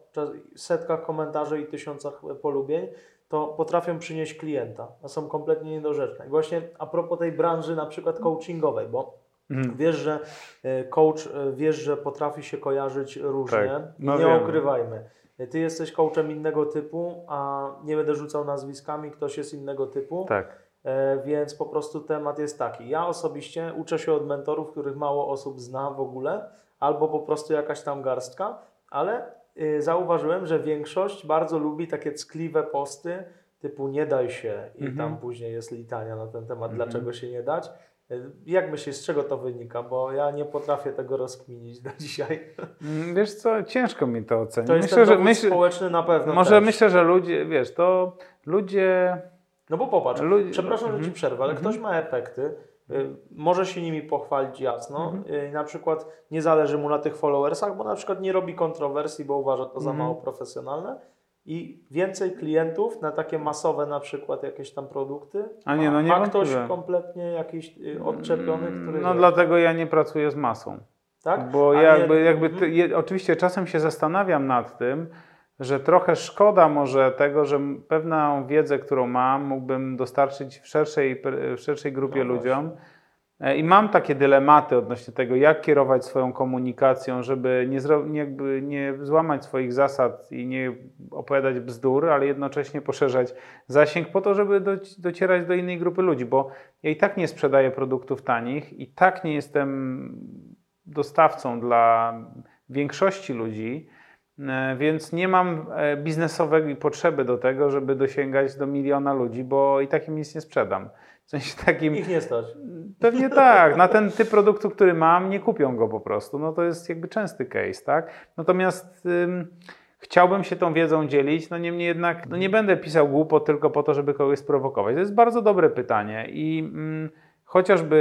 S2: setkach komentarzy i tysiącach polubień, to potrafią przynieść klienta, a są kompletnie niedorzeczne. I właśnie a propos tej branży na przykład coachingowej, bo
S1: Mhm.
S2: Wiesz, że e, coach, e, wiesz, że potrafi się kojarzyć różnie.
S1: Tak, no
S2: nie
S1: wiem.
S2: ukrywajmy. Ty jesteś coachem innego typu, a nie będę rzucał nazwiskami, ktoś jest innego typu.
S1: Tak.
S2: E, więc po prostu temat jest taki. Ja osobiście uczę się od mentorów, których mało osób zna w ogóle, albo po prostu jakaś tam garstka, ale zauważyłem, że większość bardzo lubi takie ckliwe posty typu nie daj się i
S1: Mhm.
S2: tam później jest litania na ten temat,
S1: Mhm.
S2: dlaczego się nie dać. Y, Jak myślisz, z czego to wynika? Bo ja nie potrafię tego rozkminić do dzisiaj.
S1: Mm, Wiesz co, ciężko mi to ocenić.
S2: To jest
S1: myślę,
S2: ten
S1: że myśl,
S2: społeczny na pewno
S1: może
S2: też.
S1: myślę, że ludzie, wiesz, to ludzie
S2: No bo popatrz, przepraszam, że Ci
S1: Mhm.
S2: przerwę, ale
S1: Mhm.
S2: ktoś ma efekty, y, może się nimi pochwalić jasno,
S1: Mhm.
S2: y, na przykład nie zależy mu na tych followersach, bo na przykład nie robi kontrowersji, bo uważa to za
S1: Mhm.
S2: mało profesjonalne i więcej klientów na takie masowe na przykład jakieś tam produkty,
S1: A nie, no
S2: ma
S1: niewątpliwie.
S2: ktoś kompletnie jakiś y, odczepiony, który...
S1: No dlatego ja nie pracuję z masą.
S2: tak?
S1: Bo
S2: A
S1: ja
S2: nie-
S1: jakby, jakby
S2: Mhm.
S1: ty, je, oczywiście czasem się zastanawiam nad tym, że trochę szkoda może tego, że pewną wiedzę, którą mam, mógłbym dostarczyć w szerszej, w szerszej grupie
S2: No
S1: ludziom. E, I mam takie dylematy odnośnie tego, jak kierować swoją komunikacją, żeby nie, nie, nie złamać swoich zasad i nie opowiadać bzdur, ale jednocześnie poszerzać zasięg po to, żeby doci- docierać do innej grupy ludzi, bo ja i tak nie sprzedaję produktów tanich, i tak nie jestem dostawcą dla większości ludzi, więc nie mam e, biznesowej potrzeby do tego, żeby dosięgać do miliona ludzi, bo i tak im nic nie sprzedam. W sensie takim,
S2: Ich nie stać.
S1: pewnie tak, na ten typ produktu, który mam, nie kupią go po prostu. No to jest jakby częsty case, tak? Natomiast ym, chciałbym się tą wiedzą dzielić, no niemniej jednak no nie będę pisał głupot tylko po to, żeby kogoś sprowokować. To jest bardzo dobre pytanie i mm, chociażby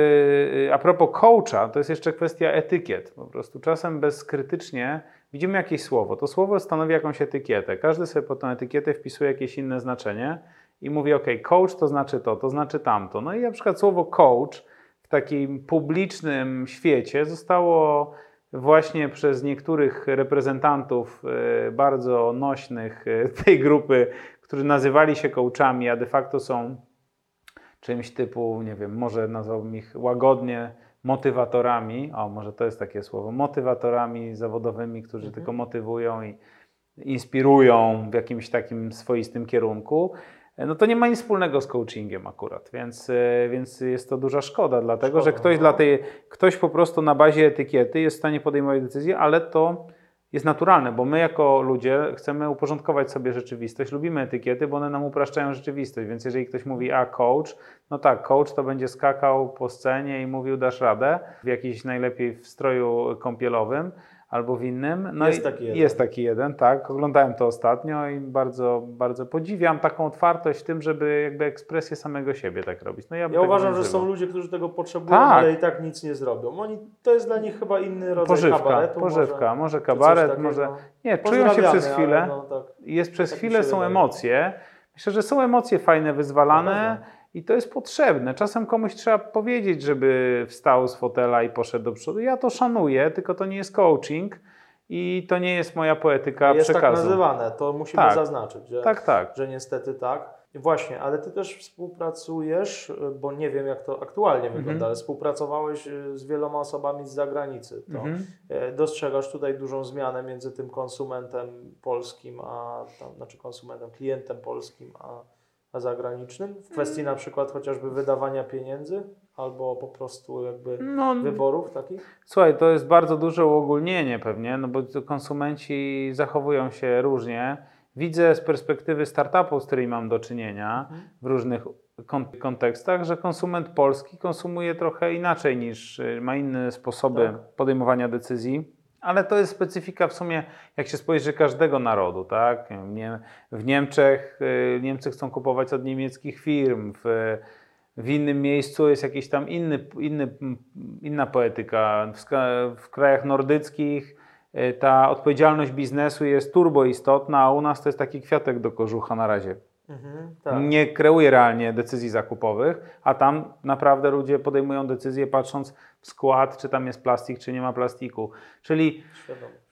S1: y, a propos coacha, to jest jeszcze kwestia etykiet. Po prostu czasem bezkrytycznie widzimy jakieś słowo. To słowo stanowi jakąś etykietę. Każdy sobie pod tą etykietę wpisuje jakieś inne znaczenie i mówi, ok, coach to znaczy to, to znaczy tamto. No i na przykład słowo coach w takim publicznym świecie zostało właśnie przez niektórych reprezentantów e, bardzo nośnych e, tej grupy, którzy nazywali się coachami, a de facto są czymś typu, nie wiem, może nazwałbym ich łagodnie motywatorami, o może to jest takie słowo, motywatorami zawodowymi, którzy
S2: Mhm.
S1: tylko motywują i inspirują w jakimś takim swoistym kierunku, no to nie ma nic wspólnego z coachingiem akurat, więc, e, więc jest to duża szkoda, dlatego że
S2: Szkoda,
S1: ktoś,
S2: no.
S1: dla tej, ktoś po prostu na bazie etykiety jest w stanie podejmować decyzje, ale to jest naturalne, bo my jako ludzie chcemy uporządkować sobie rzeczywistość, lubimy etykiety, bo one nam upraszczają rzeczywistość, więc jeżeli ktoś mówi, a coach, no tak, coach to będzie skakał po scenie i mówił, dasz radę, w jakiś najlepiej w stroju kąpielowym albo w innym. No
S2: Jest taki jeden.
S1: Jest taki jeden, tak. Oglądałem to ostatnio i bardzo, bardzo podziwiam taką otwartość w tym, żeby jakby ekspresję samego siebie tak robić. No ja
S2: Ja uważam, że są ludzie, którzy tego potrzebują,
S1: Tak.
S2: ale i tak nic nie zrobią. Oni, to jest dla nich chyba inny rodzaj
S1: Pożywka,
S2: kabaretu.
S1: pożywka, może,
S2: może,
S1: kabaret, może... Nie, czują się przez chwilę.
S2: No, tak.
S1: jest przez
S2: Tak
S1: chwilę są
S2: wydaje.
S1: emocje. Myślę, że są emocje fajne, wyzwalane
S2: pewno.
S1: I to jest potrzebne. Czasem komuś trzeba powiedzieć, żeby wstał z fotela i poszedł do przodu. Ja to szanuję, tylko to nie jest coaching i to nie jest moja poetyka
S2: jest
S1: przekazu.
S2: tak nazywane, to musimy
S1: Tak.
S2: zaznaczyć, że,
S1: tak, tak.
S2: że niestety tak. Właśnie, ale ty też współpracujesz, bo nie wiem jak to aktualnie
S1: Mhm.
S2: wygląda, ale współpracowałeś y, z wieloma osobami z zagranicy. To
S1: Mhm.
S2: e, dostrzegasz tutaj dużą zmianę między tym konsumentem polskim, a tam, znaczy konsumentem, klientem polskim, a zagranicznym w kwestii na przykład chociażby wydawania pieniędzy albo po prostu jakby
S1: No,
S2: wyborów takich?
S1: Słuchaj, to jest bardzo duże uogólnienie pewnie, no bo konsumenci zachowują się różnie. Widzę z perspektywy startupu, z którymi mam do czynienia
S2: Mhm.
S1: w różnych kon- kontekstach, że konsument polski konsumuje trochę inaczej niż y, ma inne sposoby
S2: Tak.
S1: podejmowania decyzji. Ale to jest specyfika w sumie, jak się spojrzy, każdego narodu, tak? W Niemczech y, Niemcy chcą kupować od niemieckich firm, w, w innym miejscu jest jakiś tam inny, inny, inna poetyka. W, w krajach nordyckich y, ta odpowiedzialność biznesu jest turbo istotna, a u nas to jest taki kwiatek do kożucha na razie.
S2: Mhm, tak.
S1: Nie kreuje realnie decyzji zakupowych, a tam naprawdę ludzie podejmują decyzje patrząc skład, czy tam jest plastik, czy nie ma plastiku. Czyli.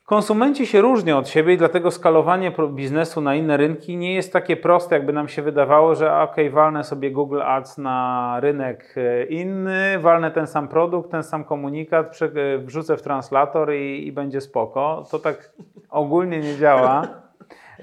S1: Konsumenci się różnią od siebie i dlatego skalowanie biznesu na inne rynki nie jest takie proste, jakby nam się wydawało, że ok, walnę sobie Google Ads na rynek e, inny, walnę ten sam produkt, ten sam komunikat, e, wrzucę w translator i, i będzie spoko. To tak ogólnie nie działa.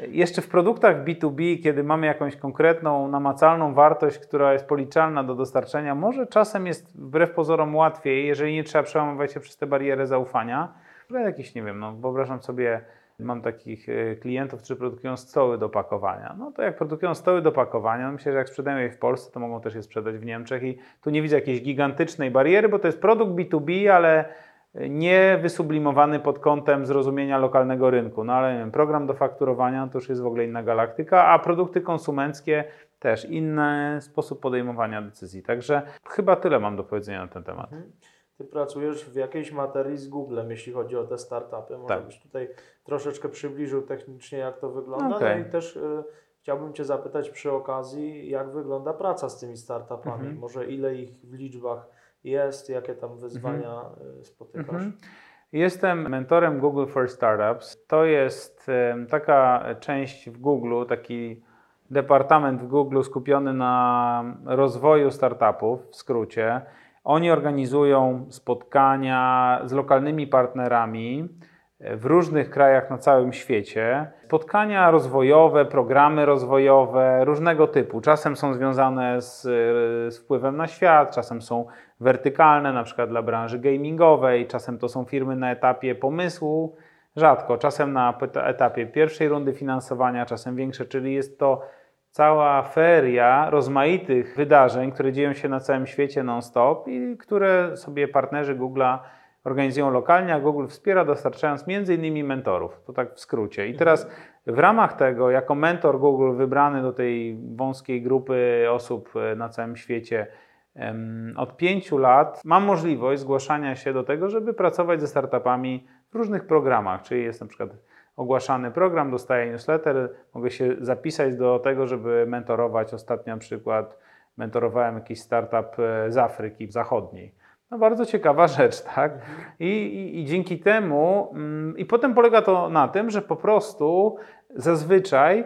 S1: Jeszcze w produktach B2B, kiedy mamy jakąś konkretną, namacalną wartość, która jest policzalna do dostarczenia, może czasem jest wbrew pozorom łatwiej, jeżeli nie trzeba przełamywać się przez te bariery zaufania. Jakieś, nie wiem, no, wyobrażam sobie Mam takich e, klientów, którzy produkują stoły do pakowania. No to jak produkują stoły do pakowania, no myślę, że jak sprzedają je w Polsce, to mogą też je sprzedać w Niemczech i tu nie widzę jakiejś gigantycznej bariery, bo to jest produkt B2B, ale nie wysublimowany pod kątem zrozumienia lokalnego rynku. No ale nie wiem, program do fakturowania to już jest w ogóle inna galaktyka, a produkty konsumenckie też inny sposób podejmowania decyzji. Także chyba tyle mam do powiedzenia na ten temat.
S2: Mhm. Ty pracujesz w jakiejś materii z Googlem, jeśli chodzi o te startupy. Może
S1: Tak.
S2: byś tutaj troszeczkę przybliżył technicznie, jak to wygląda.
S1: Okej.
S2: No i też y, chciałbym Cię zapytać przy okazji, jak wygląda praca z tymi startupami.
S1: Mhm.
S2: Może ile ich w liczbach jest, jakie tam wyzwania y, spotykasz.
S1: Mhm. Jestem mentorem Google for Startups. To jest taka część w Google, taki departament w Google skupiony na rozwoju startupów, w skrócie. Oni organizują spotkania z lokalnymi partnerami w różnych krajach na całym świecie. Spotkania rozwojowe, programy rozwojowe różnego typu. Czasem są związane z, z wpływem na świat, czasem są wertykalne, na przykład dla branży gamingowej, czasem to są firmy na etapie pomysłu, rzadko, czasem na etapie pierwszej rundy finansowania, czasem większe, czyli jest to cała feria rozmaitych wydarzeń, które dzieją się na całym świecie non-stop i które sobie partnerzy Google'a organizują lokalnie, a Google wspiera dostarczając innymi mentorów. To tak w skrócie. I teraz w ramach tego, jako mentor Google wybrany do tej wąskiej grupy osób e, na całym świecie, od pięciu lat mam możliwość zgłaszania się do tego, żeby pracować ze startupami w różnych programach, czyli jest na przykład ogłaszany program, dostaję newsletter, mogę się zapisać do tego, żeby mentorować. Ostatnio na przykład mentorowałem jakiś startup e, z Afryki Zachodniej. No bardzo ciekawa rzecz, tak? I, i, i dzięki temu, mm, i potem polega to na tym, że po prostu zazwyczaj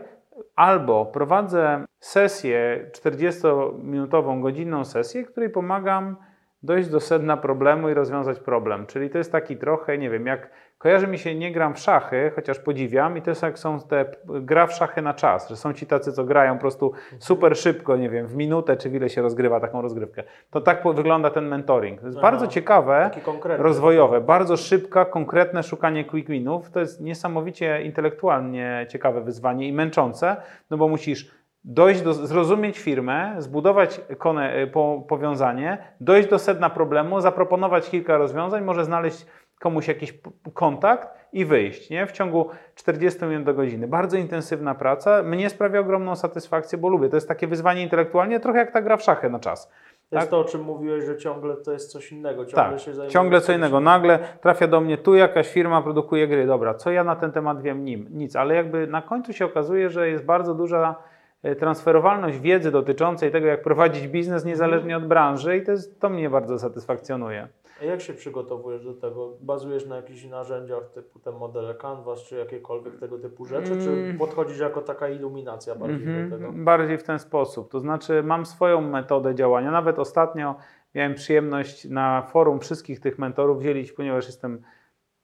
S1: albo prowadzę sesję 40-minutową, godzinną sesję, której pomagam dojść do sedna problemu i rozwiązać problem. Czyli to jest taki trochę, nie wiem, jak kojarzy mi się, nie gram w szachy, chociaż podziwiam i to jest jak są te gra w szachy na czas, że są ci tacy, co grają po prostu super szybko, nie wiem, w minutę czy w ile się rozgrywa taką rozgrywkę. To tak wygląda ten mentoring. To jest
S2: Aha.
S1: bardzo ciekawe, rozwojowe, bardzo szybka, konkretne szukanie quick winów. To jest niesamowicie intelektualnie ciekawe wyzwanie i męczące, no bo musisz dojść do, zrozumieć firmę, zbudować kone, po, powiązanie, dojść do sedna problemu, zaproponować kilka rozwiązań, może znaleźć komuś jakiś kontakt i wyjść nie? w ciągu 40 minut do godziny. Bardzo intensywna praca. Mnie sprawia ogromną satysfakcję, bo lubię. To jest takie wyzwanie intelektualnie, trochę jak ta gra w szachy na czas.
S2: To jest
S1: tak?
S2: to, o czym mówiłeś, że ciągle to jest coś innego. Ciągle
S1: Tak,
S2: się
S1: ciągle co innego. Nagle trafia do mnie tu jakaś firma produkuje gry. Dobra, co ja na ten temat wiem? Nim, nic, ale jakby na końcu się okazuje, że jest bardzo duża e, transferowalność wiedzy dotyczącej tego, jak prowadzić biznes niezależnie od branży i to, jest, to mnie bardzo satysfakcjonuje.
S2: A jak się przygotowujesz do tego? Bazujesz na jakichś narzędziach typu te modele Canvas, czy jakiekolwiek tego typu rzeczy, czy
S1: Mm.
S2: podchodzisz jako taka iluminacja bardziej do tego?
S1: Mhm, bardziej w ten sposób. To znaczy, mam swoją metodę działania. Nawet ostatnio miałem przyjemność na forum wszystkich tych mentorów dzielić, ponieważ jestem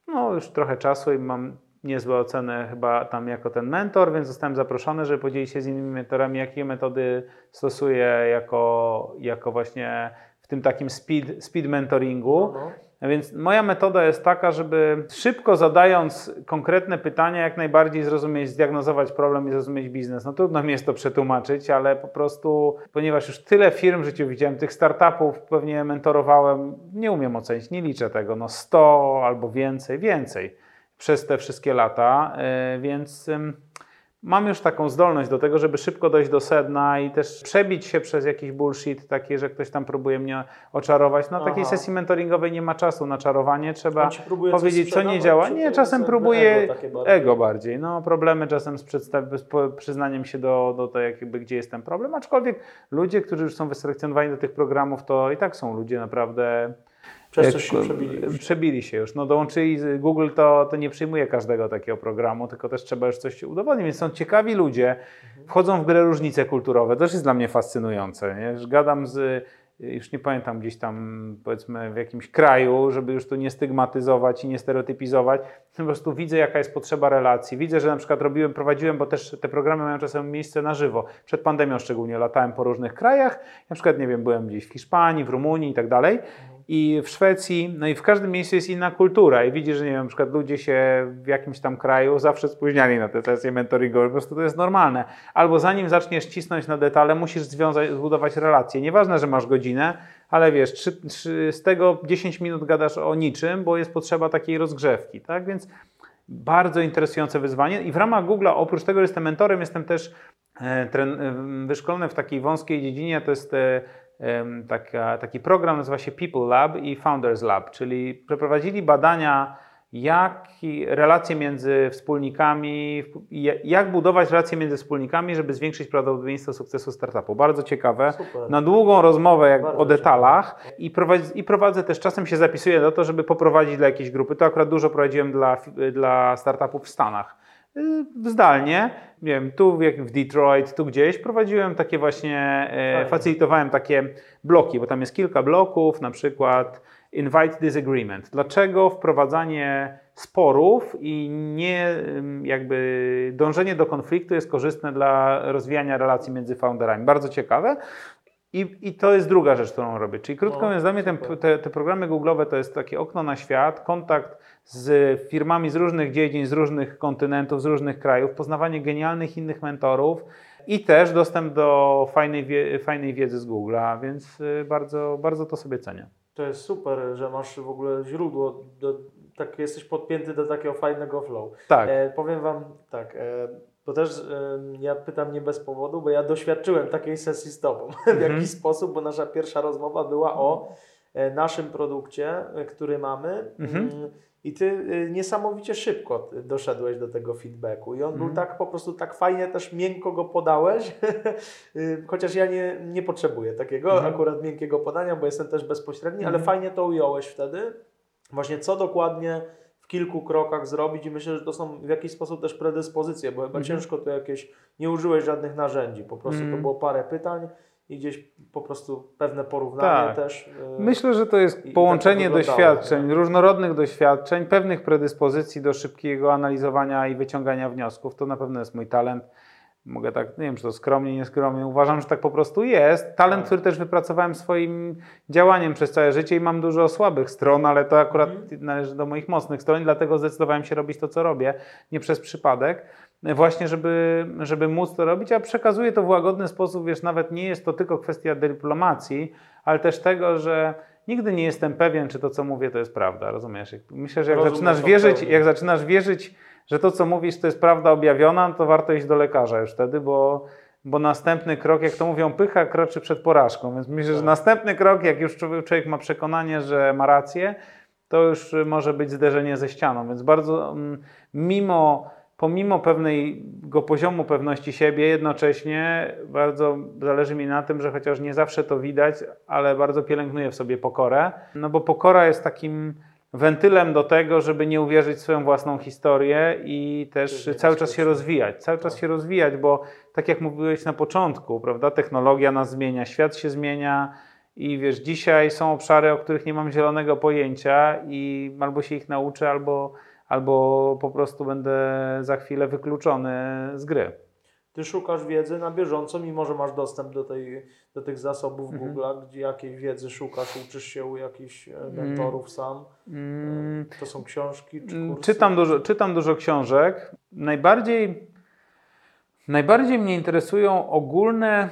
S1: no, już trochę czasu i mam niezłe oceny chyba tam jako ten mentor, więc zostałem zaproszony, żeby podzielić się z innymi mentorami, jakie metody stosuję jako, jako właśnie w tym takim speed, speed mentoringu.
S2: No, no.
S1: A Więc moja metoda jest taka, żeby szybko zadając konkretne pytania, jak najbardziej zrozumieć, zdiagnozować problem i zrozumieć biznes. No trudno mi jest to przetłumaczyć, ale po prostu, ponieważ już tyle firm w życiu widziałem, tych startupów pewnie mentorowałem, nie umiem ocenić, nie liczę tego, no 100 albo więcej, więcej przez te wszystkie lata, yy, więc mam już taką zdolność do tego, żeby szybko dojść do sedna i też przebić się przez jakiś bullshit, taki, że ktoś tam próbuje mnie oczarować. Na takiej
S2: Aha.
S1: sesji mentoringowej nie ma czasu na czarowanie, trzeba powiedzieć, co nie działa. Nie, czasem próbuje
S2: ego bardziej?
S1: ego bardziej. No, problemy czasem z, z przyznaniem się do, do tego, jakby, gdzie jest ten problem. Aczkolwiek ludzie, którzy już są wyselekcjonowani do tych programów, to i tak są ludzie naprawdę.
S2: Przez coś się przebili już.
S1: Przebili się już. No, dołączyli Google, to, to nie przyjmuje każdego takiego programu, tylko też trzeba już coś udowodnić. Więc są ciekawi ludzie, wchodzą w grę różnice kulturowe. To też jest dla mnie fascynujące. Nie? Że Gadam z już nie pamiętam, gdzieś tam powiedzmy w jakimś kraju, żeby już tu nie stygmatyzować i nie stereotypizować, po prostu widzę jaka jest potrzeba relacji. Widzę, że na przykład robiłem, prowadziłem, bo też te programy mają czasem miejsce na żywo. Przed pandemią szczególnie latałem po różnych krajach, na przykład nie wiem, byłem gdzieś w Hiszpanii, w Rumunii i tak dalej i w Szwecji, no i w każdym miejscu jest inna kultura i widzisz, że nie wiem, na przykład ludzie się w jakimś tam kraju zawsze spóźniali na te sesje mentoringowe, po prostu to jest normalne. Albo zanim zaczniesz cisnąć na detale, musisz związać, zbudować relacje. Nieważne, że masz godzinę, ale wiesz, trzy, trzy, z tego 10 minut gadasz o niczym, bo jest potrzeba takiej rozgrzewki, tak? Więc bardzo interesujące wyzwanie i w ramach Google'a, oprócz tego, że jestem mentorem, jestem też e, e, wyszkolony w takiej wąskiej dziedzinie, to jest e, taka, taki program, nazywa się People Lab i Founders Lab, czyli przeprowadzili badania, jak relacje między wspólnikami, jak budować relacje między wspólnikami, żeby zwiększyć prawdopodobieństwo sukcesu startupu. Bardzo ciekawe. Super. Na długą rozmowę jak o detalach i prowadzę, i prowadzę też, czasem się zapisuję do to, żeby poprowadzić dla jakiejś grupy. To akurat dużo prowadziłem dla, dla startupów w Stanach zdalnie, nie wiem, tu w Detroit, tu gdzieś, prowadziłem takie właśnie, e, facilitowałem takie bloki, bo tam jest kilka bloków, na przykład invite disagreement. Dlaczego wprowadzanie sporów i nie jakby dążenie do konfliktu jest korzystne dla rozwijania relacji między founderami? Bardzo ciekawe. I, I to jest druga rzecz, którą robię. Czyli krótko no, mówiąc, dla mnie ten, te, te programy Google'owe to jest takie okno na świat, kontakt z firmami z różnych dziedzin, z różnych kontynentów, z różnych krajów, poznawanie genialnych innych mentorów i też dostęp do fajnej, wie, fajnej wiedzy z Google'a, więc y, bardzo, bardzo to sobie cenię.
S2: To jest super, że masz w ogóle źródło, do, tak jesteś podpięty do takiego fajnego flow.
S1: Tak.
S2: E, powiem Wam tak, e, bo też e, ja pytam nie bez powodu, bo ja doświadczyłem takiej sesji z Tobą w mhm. jakiś sposób, bo nasza pierwsza rozmowa była o e, naszym produkcie, e, który mamy. Mhm. Mm, I ty y, niesamowicie szybko doszedłeś do tego feedbacku. I on był mhm. tak po prostu tak fajnie, też miękko go podałeś. Chociaż ja nie, nie potrzebuję takiego mhm. akurat miękkiego podania, bo jestem też bezpośredni, ale fajnie to ująłeś wtedy. Właśnie co dokładnie w kilku krokach zrobić i myślę, że to są w jakiś sposób też predyspozycje, bo chyba ciężko to jakieś, nie użyłeś żadnych narzędzi, po prostu to było parę pytań i gdzieś po prostu pewne porównanie tak. też.
S1: Yy, Myślę, że to jest połączenie tak doświadczeń, nie? różnorodnych doświadczeń, pewnych predyspozycji do szybkiego analizowania i wyciągania wniosków. To na pewno jest mój talent. Mogę tak, nie wiem, czy to skromnie, nieskromnie, uważam, że tak po prostu jest. Talent, tak. który też wypracowałem swoim działaniem przez całe życie i mam dużo słabych stron, ale to akurat mhm. należy do moich mocnych stron, dlatego zdecydowałem się robić to, co robię, nie przez przypadek właśnie, żeby, żeby móc to robić, a przekazuję to w łagodny sposób, wiesz, nawet nie jest to tylko kwestia dyplomacji, ale też tego, że nigdy nie jestem pewien, czy to, co mówię, to jest prawda, rozumiesz? Myślę, że jak zaczynasz wierzyć, jak zaczynasz wierzyć, że to, co mówisz, to jest prawda objawiona, to warto iść do lekarza już wtedy, bo, bo następny krok, jak to mówią, pycha kroczy przed porażką, więc myślę, że tak. następny krok, jak już człowiek ma przekonanie, że ma rację, to już może być zderzenie ze ścianą, więc bardzo mm, mimo pomimo pewnego poziomu pewności siebie, jednocześnie bardzo zależy mi na tym, że chociaż nie zawsze to widać, ale bardzo pielęgnuję w sobie pokorę, no bo pokora jest takim wentylem do tego, żeby nie uwierzyć w swoją własną historię i też cały czas się rozwijać, cały czas tak. się rozwijać, bo tak jak mówiłeś na początku, prawda, technologia nas zmienia, świat się zmienia i wiesz, dzisiaj są obszary, o których nie mam zielonego pojęcia i albo się ich nauczę, albo albo po prostu będę za chwilę wykluczony z gry.
S2: Ty szukasz wiedzy na bieżąco, mimo że masz dostęp do, tej, do tych zasobów mhm. Google'a, gdzie jakiej wiedzy szukasz, uczysz się u jakichś e, mm. mentorów sam. Mm. To są książki czy mm, kursy?
S1: Czytam dużo, czytam dużo książek. Najbardziej, najbardziej mnie interesują ogólne,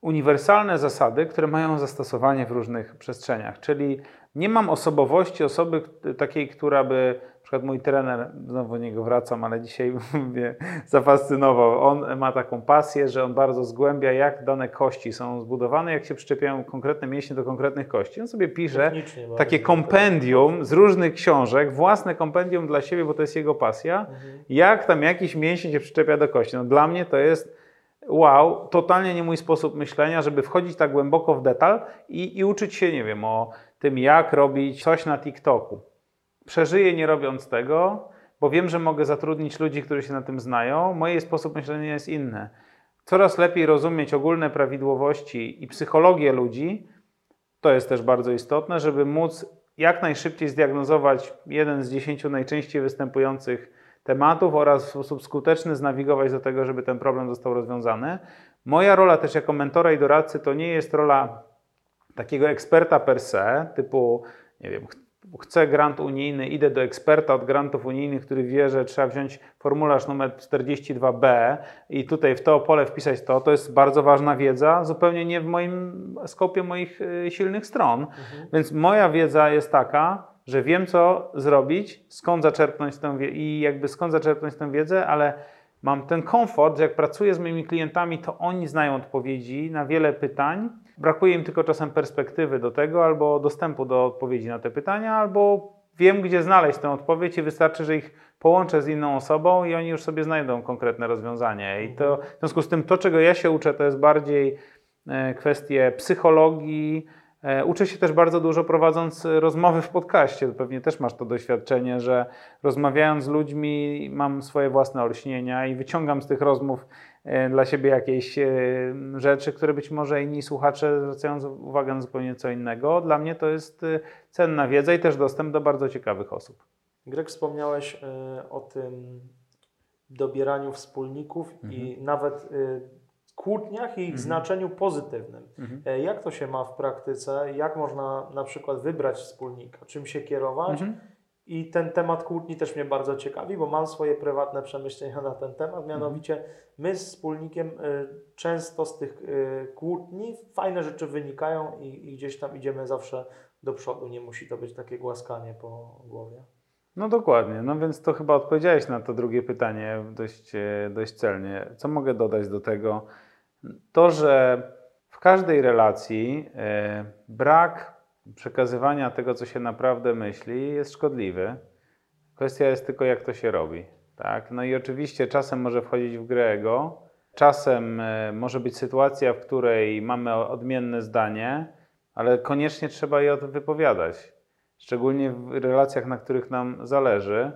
S1: uniwersalne zasady, które mają zastosowanie w różnych przestrzeniach. Czyli nie mam osobowości osoby takiej, która by, przykład mój trener, znowu do niego wracam, ale dzisiaj mnie zafascynował. On ma taką pasję, że on bardzo zgłębia, jak dane kości są zbudowane, jak się przyczepiają konkretne mięśnie do konkretnych kości. On sobie pisze takie kompendium z różnych książek, własne kompendium dla siebie, bo to jest jego pasja, mhm. jak tam jakiś mięsień się przyczepia do kości. No, dla mnie to jest wow, totalnie nie mój sposób myślenia, żeby wchodzić tak głęboko w detal i, i uczyć się, nie wiem, o tym, jak robić coś na TikToku. Przeżyję nie robiąc tego, bo wiem, że mogę zatrudnić ludzi, którzy się na tym znają. Moje sposób myślenia jest inny. Coraz lepiej rozumieć ogólne prawidłowości i psychologię ludzi, to jest też bardzo istotne, żeby móc jak najszybciej zdiagnozować jeden z dziesięciu najczęściej występujących tematów oraz w sposób skuteczny znawigować do tego, żeby ten problem został rozwiązany. Moja rola też jako mentora i doradcy to nie jest rola takiego eksperta per se, typu, nie wiem, chcę grant unijny, idę do eksperta od grantów unijnych, który wie, że trzeba wziąć formularz numer 42b i tutaj w to pole wpisać to, to jest bardzo ważna wiedza, zupełnie nie w moim skopie moich y, silnych stron. Mhm. Więc moja wiedza jest taka, że wiem, co zrobić, skąd zaczerpnąć tę wiedzę i jakby skąd zaczerpnąć tę wiedzę, ale mam ten komfort, że jak pracuję z moimi klientami, to oni znają odpowiedzi na wiele pytań. Brakuje im tylko czasem perspektywy do tego, albo dostępu do odpowiedzi na te pytania, albo wiem, gdzie znaleźć tę odpowiedź i wystarczy, że ich połączę z inną osobą i oni już sobie znajdą konkretne rozwiązanie. I to, w związku z tym to, czego ja się uczę, to jest bardziej e, kwestie psychologii, E, uczę się też bardzo dużo prowadząc rozmowy w podcaście. Pewnie też masz to doświadczenie, że rozmawiając z ludźmi mam swoje własne olśnienia i wyciągam z tych rozmów dla siebie jakieś e, rzeczy, które być może inni słuchacze zwracają uwagę na zupełnie co innego. Dla mnie to jest cenna wiedza i też dostęp do bardzo ciekawych osób.
S2: Greg, wspomniałeś o tym dobieraniu wspólników mhm. i nawet kłótniach i ich mhm. znaczeniu pozytywnym. Mhm. E, jak to się ma w praktyce? Jak można na przykład wybrać wspólnika? Czym się kierować? I ten temat kłótni też mnie bardzo ciekawi, bo mam swoje prywatne przemyślenia na ten temat. Mhm. Mianowicie, my z wspólnikiem y, często z tych y, kłótni fajne rzeczy wynikają i, i gdzieś tam idziemy zawsze do przodu. Nie musi to być takie głaskanie po głowie.
S1: No dokładnie, no więc to chyba odpowiedziałeś na to drugie pytanie dość, e, dość celnie. Co mogę dodać do tego? to, że w każdej relacji e, brak przekazywania tego, co się naprawdę myśli, jest szkodliwy. Kwestia jest tylko, jak to się robi. Tak? No i oczywiście czasem może wchodzić w grę ego, czasem e, może być sytuacja, w której mamy odmienne zdanie, ale koniecznie trzeba je wypowiadać. Szczególnie w relacjach, na których nam zależy.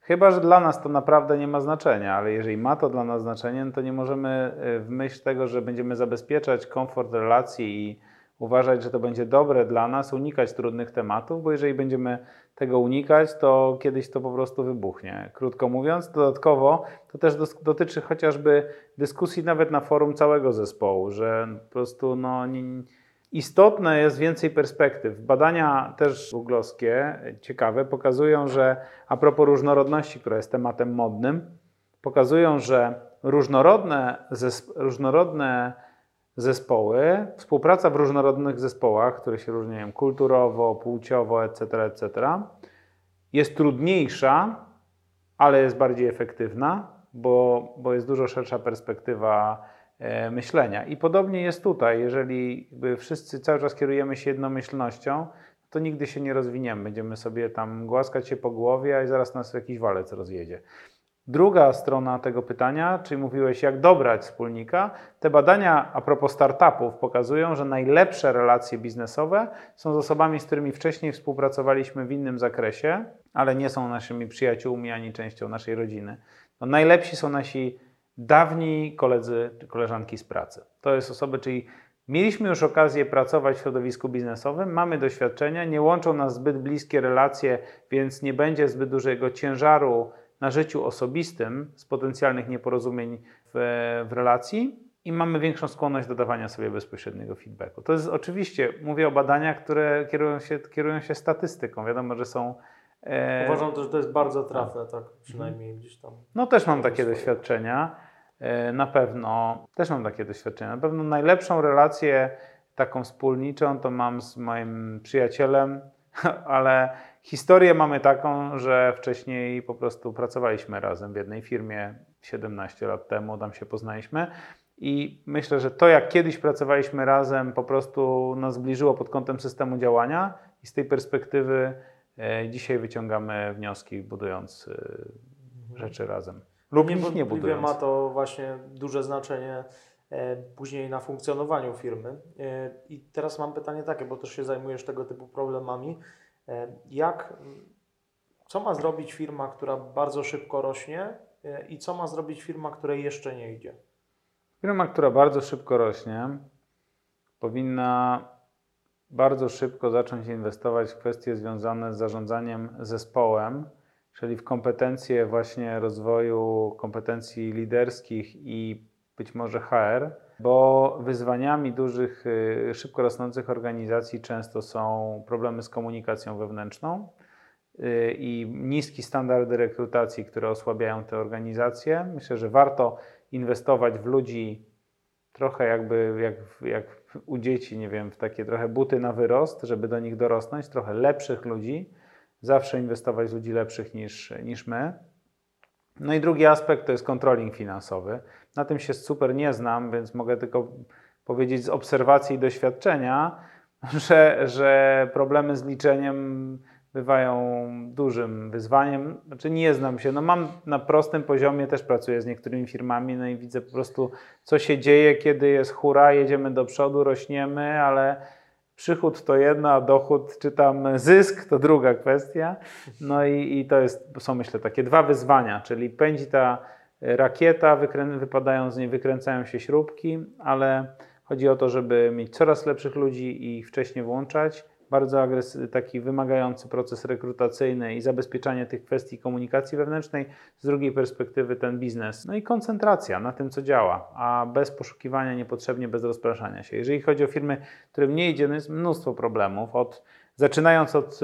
S1: Chyba, że dla nas to naprawdę nie ma znaczenia, ale jeżeli ma to dla nas znaczenie, no to nie możemy y, w myśl tego, że będziemy zabezpieczać komfort relacji i uważać, że to będzie dobre dla nas, unikać trudnych tematów, bo jeżeli będziemy tego unikać, to kiedyś to po prostu wybuchnie. Krótko mówiąc, dodatkowo to też dotyczy chociażby dyskusji nawet na forum całego zespołu, że po prostu no, Istotne jest więcej perspektyw. Badania też googlowskie, ciekawe, pokazują, że a propos różnorodności, która jest tematem modnym, pokazują, że różnorodne, różnorodne zespoły, współpraca w różnorodnych zespołach, które się różnią kulturowo, płciowo, etc., etc., jest trudniejsza, ale jest bardziej efektywna, bo, bo jest dużo szersza perspektywa E, myślenia. I podobnie jest tutaj, jeżeli wszyscy cały czas kierujemy się jednomyślnością, to nigdy się nie rozwiniemy. Będziemy sobie tam głaskać się po głowie, a zaraz nas jakiś walec rozjedzie. Druga strona tego pytania, czyli mówiłeś, jak dobrać wspólnika. Te badania a propos startupów pokazują, że najlepsze relacje biznesowe są z osobami, z którymi wcześniej współpracowaliśmy w innym zakresie, ale nie są naszymi przyjaciółmi ani częścią naszej rodziny. No, najlepsi są nasi dawni koledzy czy koleżanki z pracy. To jest osoby, czyli mieliśmy już okazję pracować w środowisku biznesowym, mamy doświadczenia, nie łączą nas zbyt bliskie relacje, więc nie będzie zbyt dużego ciężaru na życiu osobistym z potencjalnych nieporozumień w, w relacji i mamy większą skłonność do dawania sobie bezpośredniego feedbacku. To jest oczywiście, mówię o badaniach, które kierują się, kierują się statystyką. Wiadomo, że są
S2: e, Uważam, że to jest bardzo trafne, tak, przynajmniej gdzieś tam.
S1: No też mam takie doświadczenia. E, na pewno, też mam takie doświadczenie, na pewno najlepszą relację taką wspólniczą to mam z moim przyjacielem, ale historię mamy taką, że wcześniej po prostu pracowaliśmy razem w jednej firmie 17 lat temu, tam się poznaliśmy. I myślę, że to, jak kiedyś pracowaliśmy razem, po prostu nas zbliżyło pod kątem systemu działania, i z tej perspektywy e, dzisiaj wyciągamy wnioski, budując e, rzeczy razem
S2: lub ich nie budując. ma to właśnie duże znaczenie e, później na funkcjonowaniu firmy. I teraz mam pytanie takie, bo też się zajmujesz tego typu problemami. E, jak, co ma zrobić firma, która bardzo szybko rośnie i co ma zrobić firma, której jeszcze nie idzie?
S1: Firma, która bardzo szybko rośnie, powinna bardzo szybko zacząć inwestować w kwestie związane z zarządzaniem zespołem, czyli w kompetencje właśnie rozwoju kompetencji liderskich i być może HR, bo wyzwaniami dużych, y, szybko rosnących organizacji często są problemy z komunikacją wewnętrzną y, i niskie standardy rekrutacji, które osłabiają te organizacje. Myślę, że warto inwestować w ludzi trochę jakby jak, jak u dzieci, nie wiem, w takie trochę buty na wyrost, żeby do nich dorosnąć, trochę lepszych ludzi. Zawsze inwestować w ludzi lepszych niż, niż my. No i drugi aspekt to jest controlling finansowy. Na tym się super nie znam, więc mogę tylko powiedzieć z obserwacji i doświadczenia, że, że problemy z liczeniem bywają dużym wyzwaniem. Znaczy nie znam się, no mam na prostym poziomie, też pracuję z niektórymi firmami, no i widzę po prostu, co się dzieje, kiedy jest hura, jedziemy do przodu, rośniemy, ale przychód to jedna, dochód czy tam zysk to druga kwestia. No i, i to jest, są myślę takie dwa wyzwania, czyli pędzi ta rakieta, wykrę, wypadają z niej, wykręcają się śrubki, ale chodzi o to, żeby mieć coraz lepszych ludzi i ich wcześniej włączać, bardzo agresy- taki wymagający proces rekrutacyjny i zabezpieczanie tych kwestii komunikacji wewnętrznej, z drugiej perspektywy ten biznes. No i koncentracja na tym, co działa, a bez poszukiwania niepotrzebnie, bez rozpraszania się. Jeżeli chodzi o firmy, którym nie idzie, no jest mnóstwo problemów, od, zaczynając od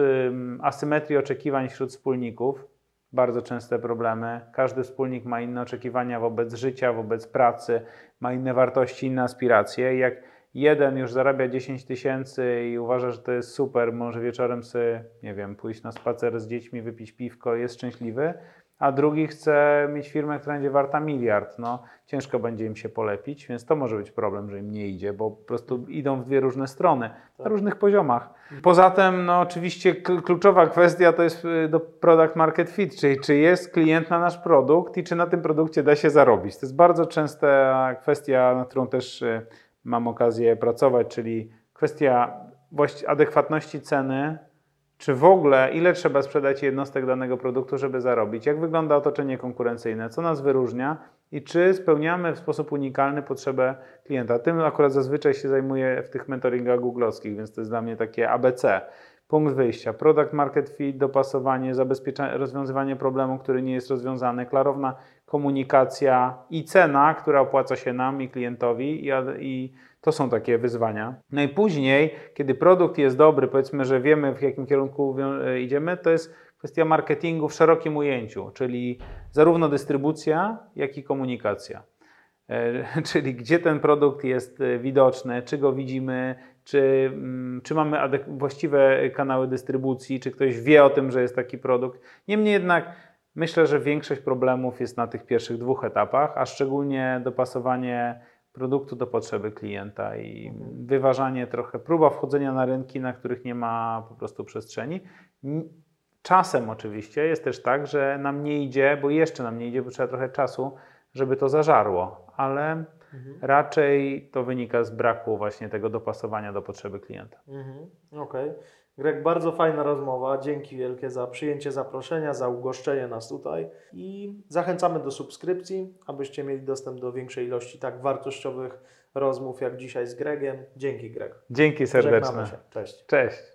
S1: asymetrii oczekiwań wśród wspólników, bardzo częste problemy. Każdy wspólnik ma inne oczekiwania wobec życia, wobec pracy, ma inne wartości, inne aspiracje. Jak jeden już zarabia 10 tysięcy i uważa, że to jest super, może wieczorem sobie, nie wiem, pójść na spacer z dziećmi, wypić piwko, jest szczęśliwy, a drugi chce mieć firmę, która będzie warta miliard. No, ciężko będzie im się polepić, więc to może być problem, że im nie idzie, bo po prostu idą w dwie różne strony, na różnych poziomach. Poza tym, no oczywiście kluczowa kwestia to jest y, do product market fit, czyli czy jest klient na nasz produkt i czy na tym produkcie da się zarobić. To jest bardzo częsta kwestia, nad którą też y, mam okazję pracować, czyli kwestia adekwatności ceny, czy w ogóle ile trzeba sprzedać jednostek danego produktu, żeby zarobić, jak wygląda otoczenie konkurencyjne, co nas wyróżnia i czy spełniamy w sposób unikalny potrzebę klienta. Tym akurat zazwyczaj się zajmuję w tych mentoringach googlowskich, więc to jest dla mnie takie ABC. Punkt wyjścia, product market fit, dopasowanie, zabezpieczenie, rozwiązywanie problemu, który nie jest rozwiązany, klarowna komunikacja i cena, która opłaca się nam i klientowi i, i to są takie wyzwania. No i później, kiedy produkt jest dobry, powiedzmy, że wiemy w jakim kierunku idziemy, to jest kwestia marketingu w szerokim ujęciu, czyli zarówno dystrybucja, jak i komunikacja. E, czyli gdzie ten produkt jest e, widoczny, czy go widzimy, czy, mm, czy mamy właściwe kanały dystrybucji, czy ktoś wie o tym, że jest taki produkt. Niemniej jednak myślę, że większość problemów jest na tych pierwszych dwóch etapach, a szczególnie dopasowanie produktu do potrzeby klienta i wyważanie trochę, próba wchodzenia na rynki, na których nie ma po prostu przestrzeni. Czasem oczywiście jest też tak, że nam nie idzie, bo jeszcze nam nie idzie, bo trzeba trochę czasu, żeby to zażarło, ale mhm. raczej to wynika z braku właśnie tego dopasowania do potrzeby klienta.
S2: Mhm. Okej. Okay. Greg, bardzo fajna rozmowa. Dzięki wielkie za przyjęcie zaproszenia, za ugoszczenie nas tutaj i zachęcamy do subskrypcji, abyście mieli dostęp do większej ilości tak wartościowych rozmów jak dzisiaj z Gregiem. Dzięki Greg.
S1: Dzięki serdeczne.
S2: Cześć.
S1: Cześć.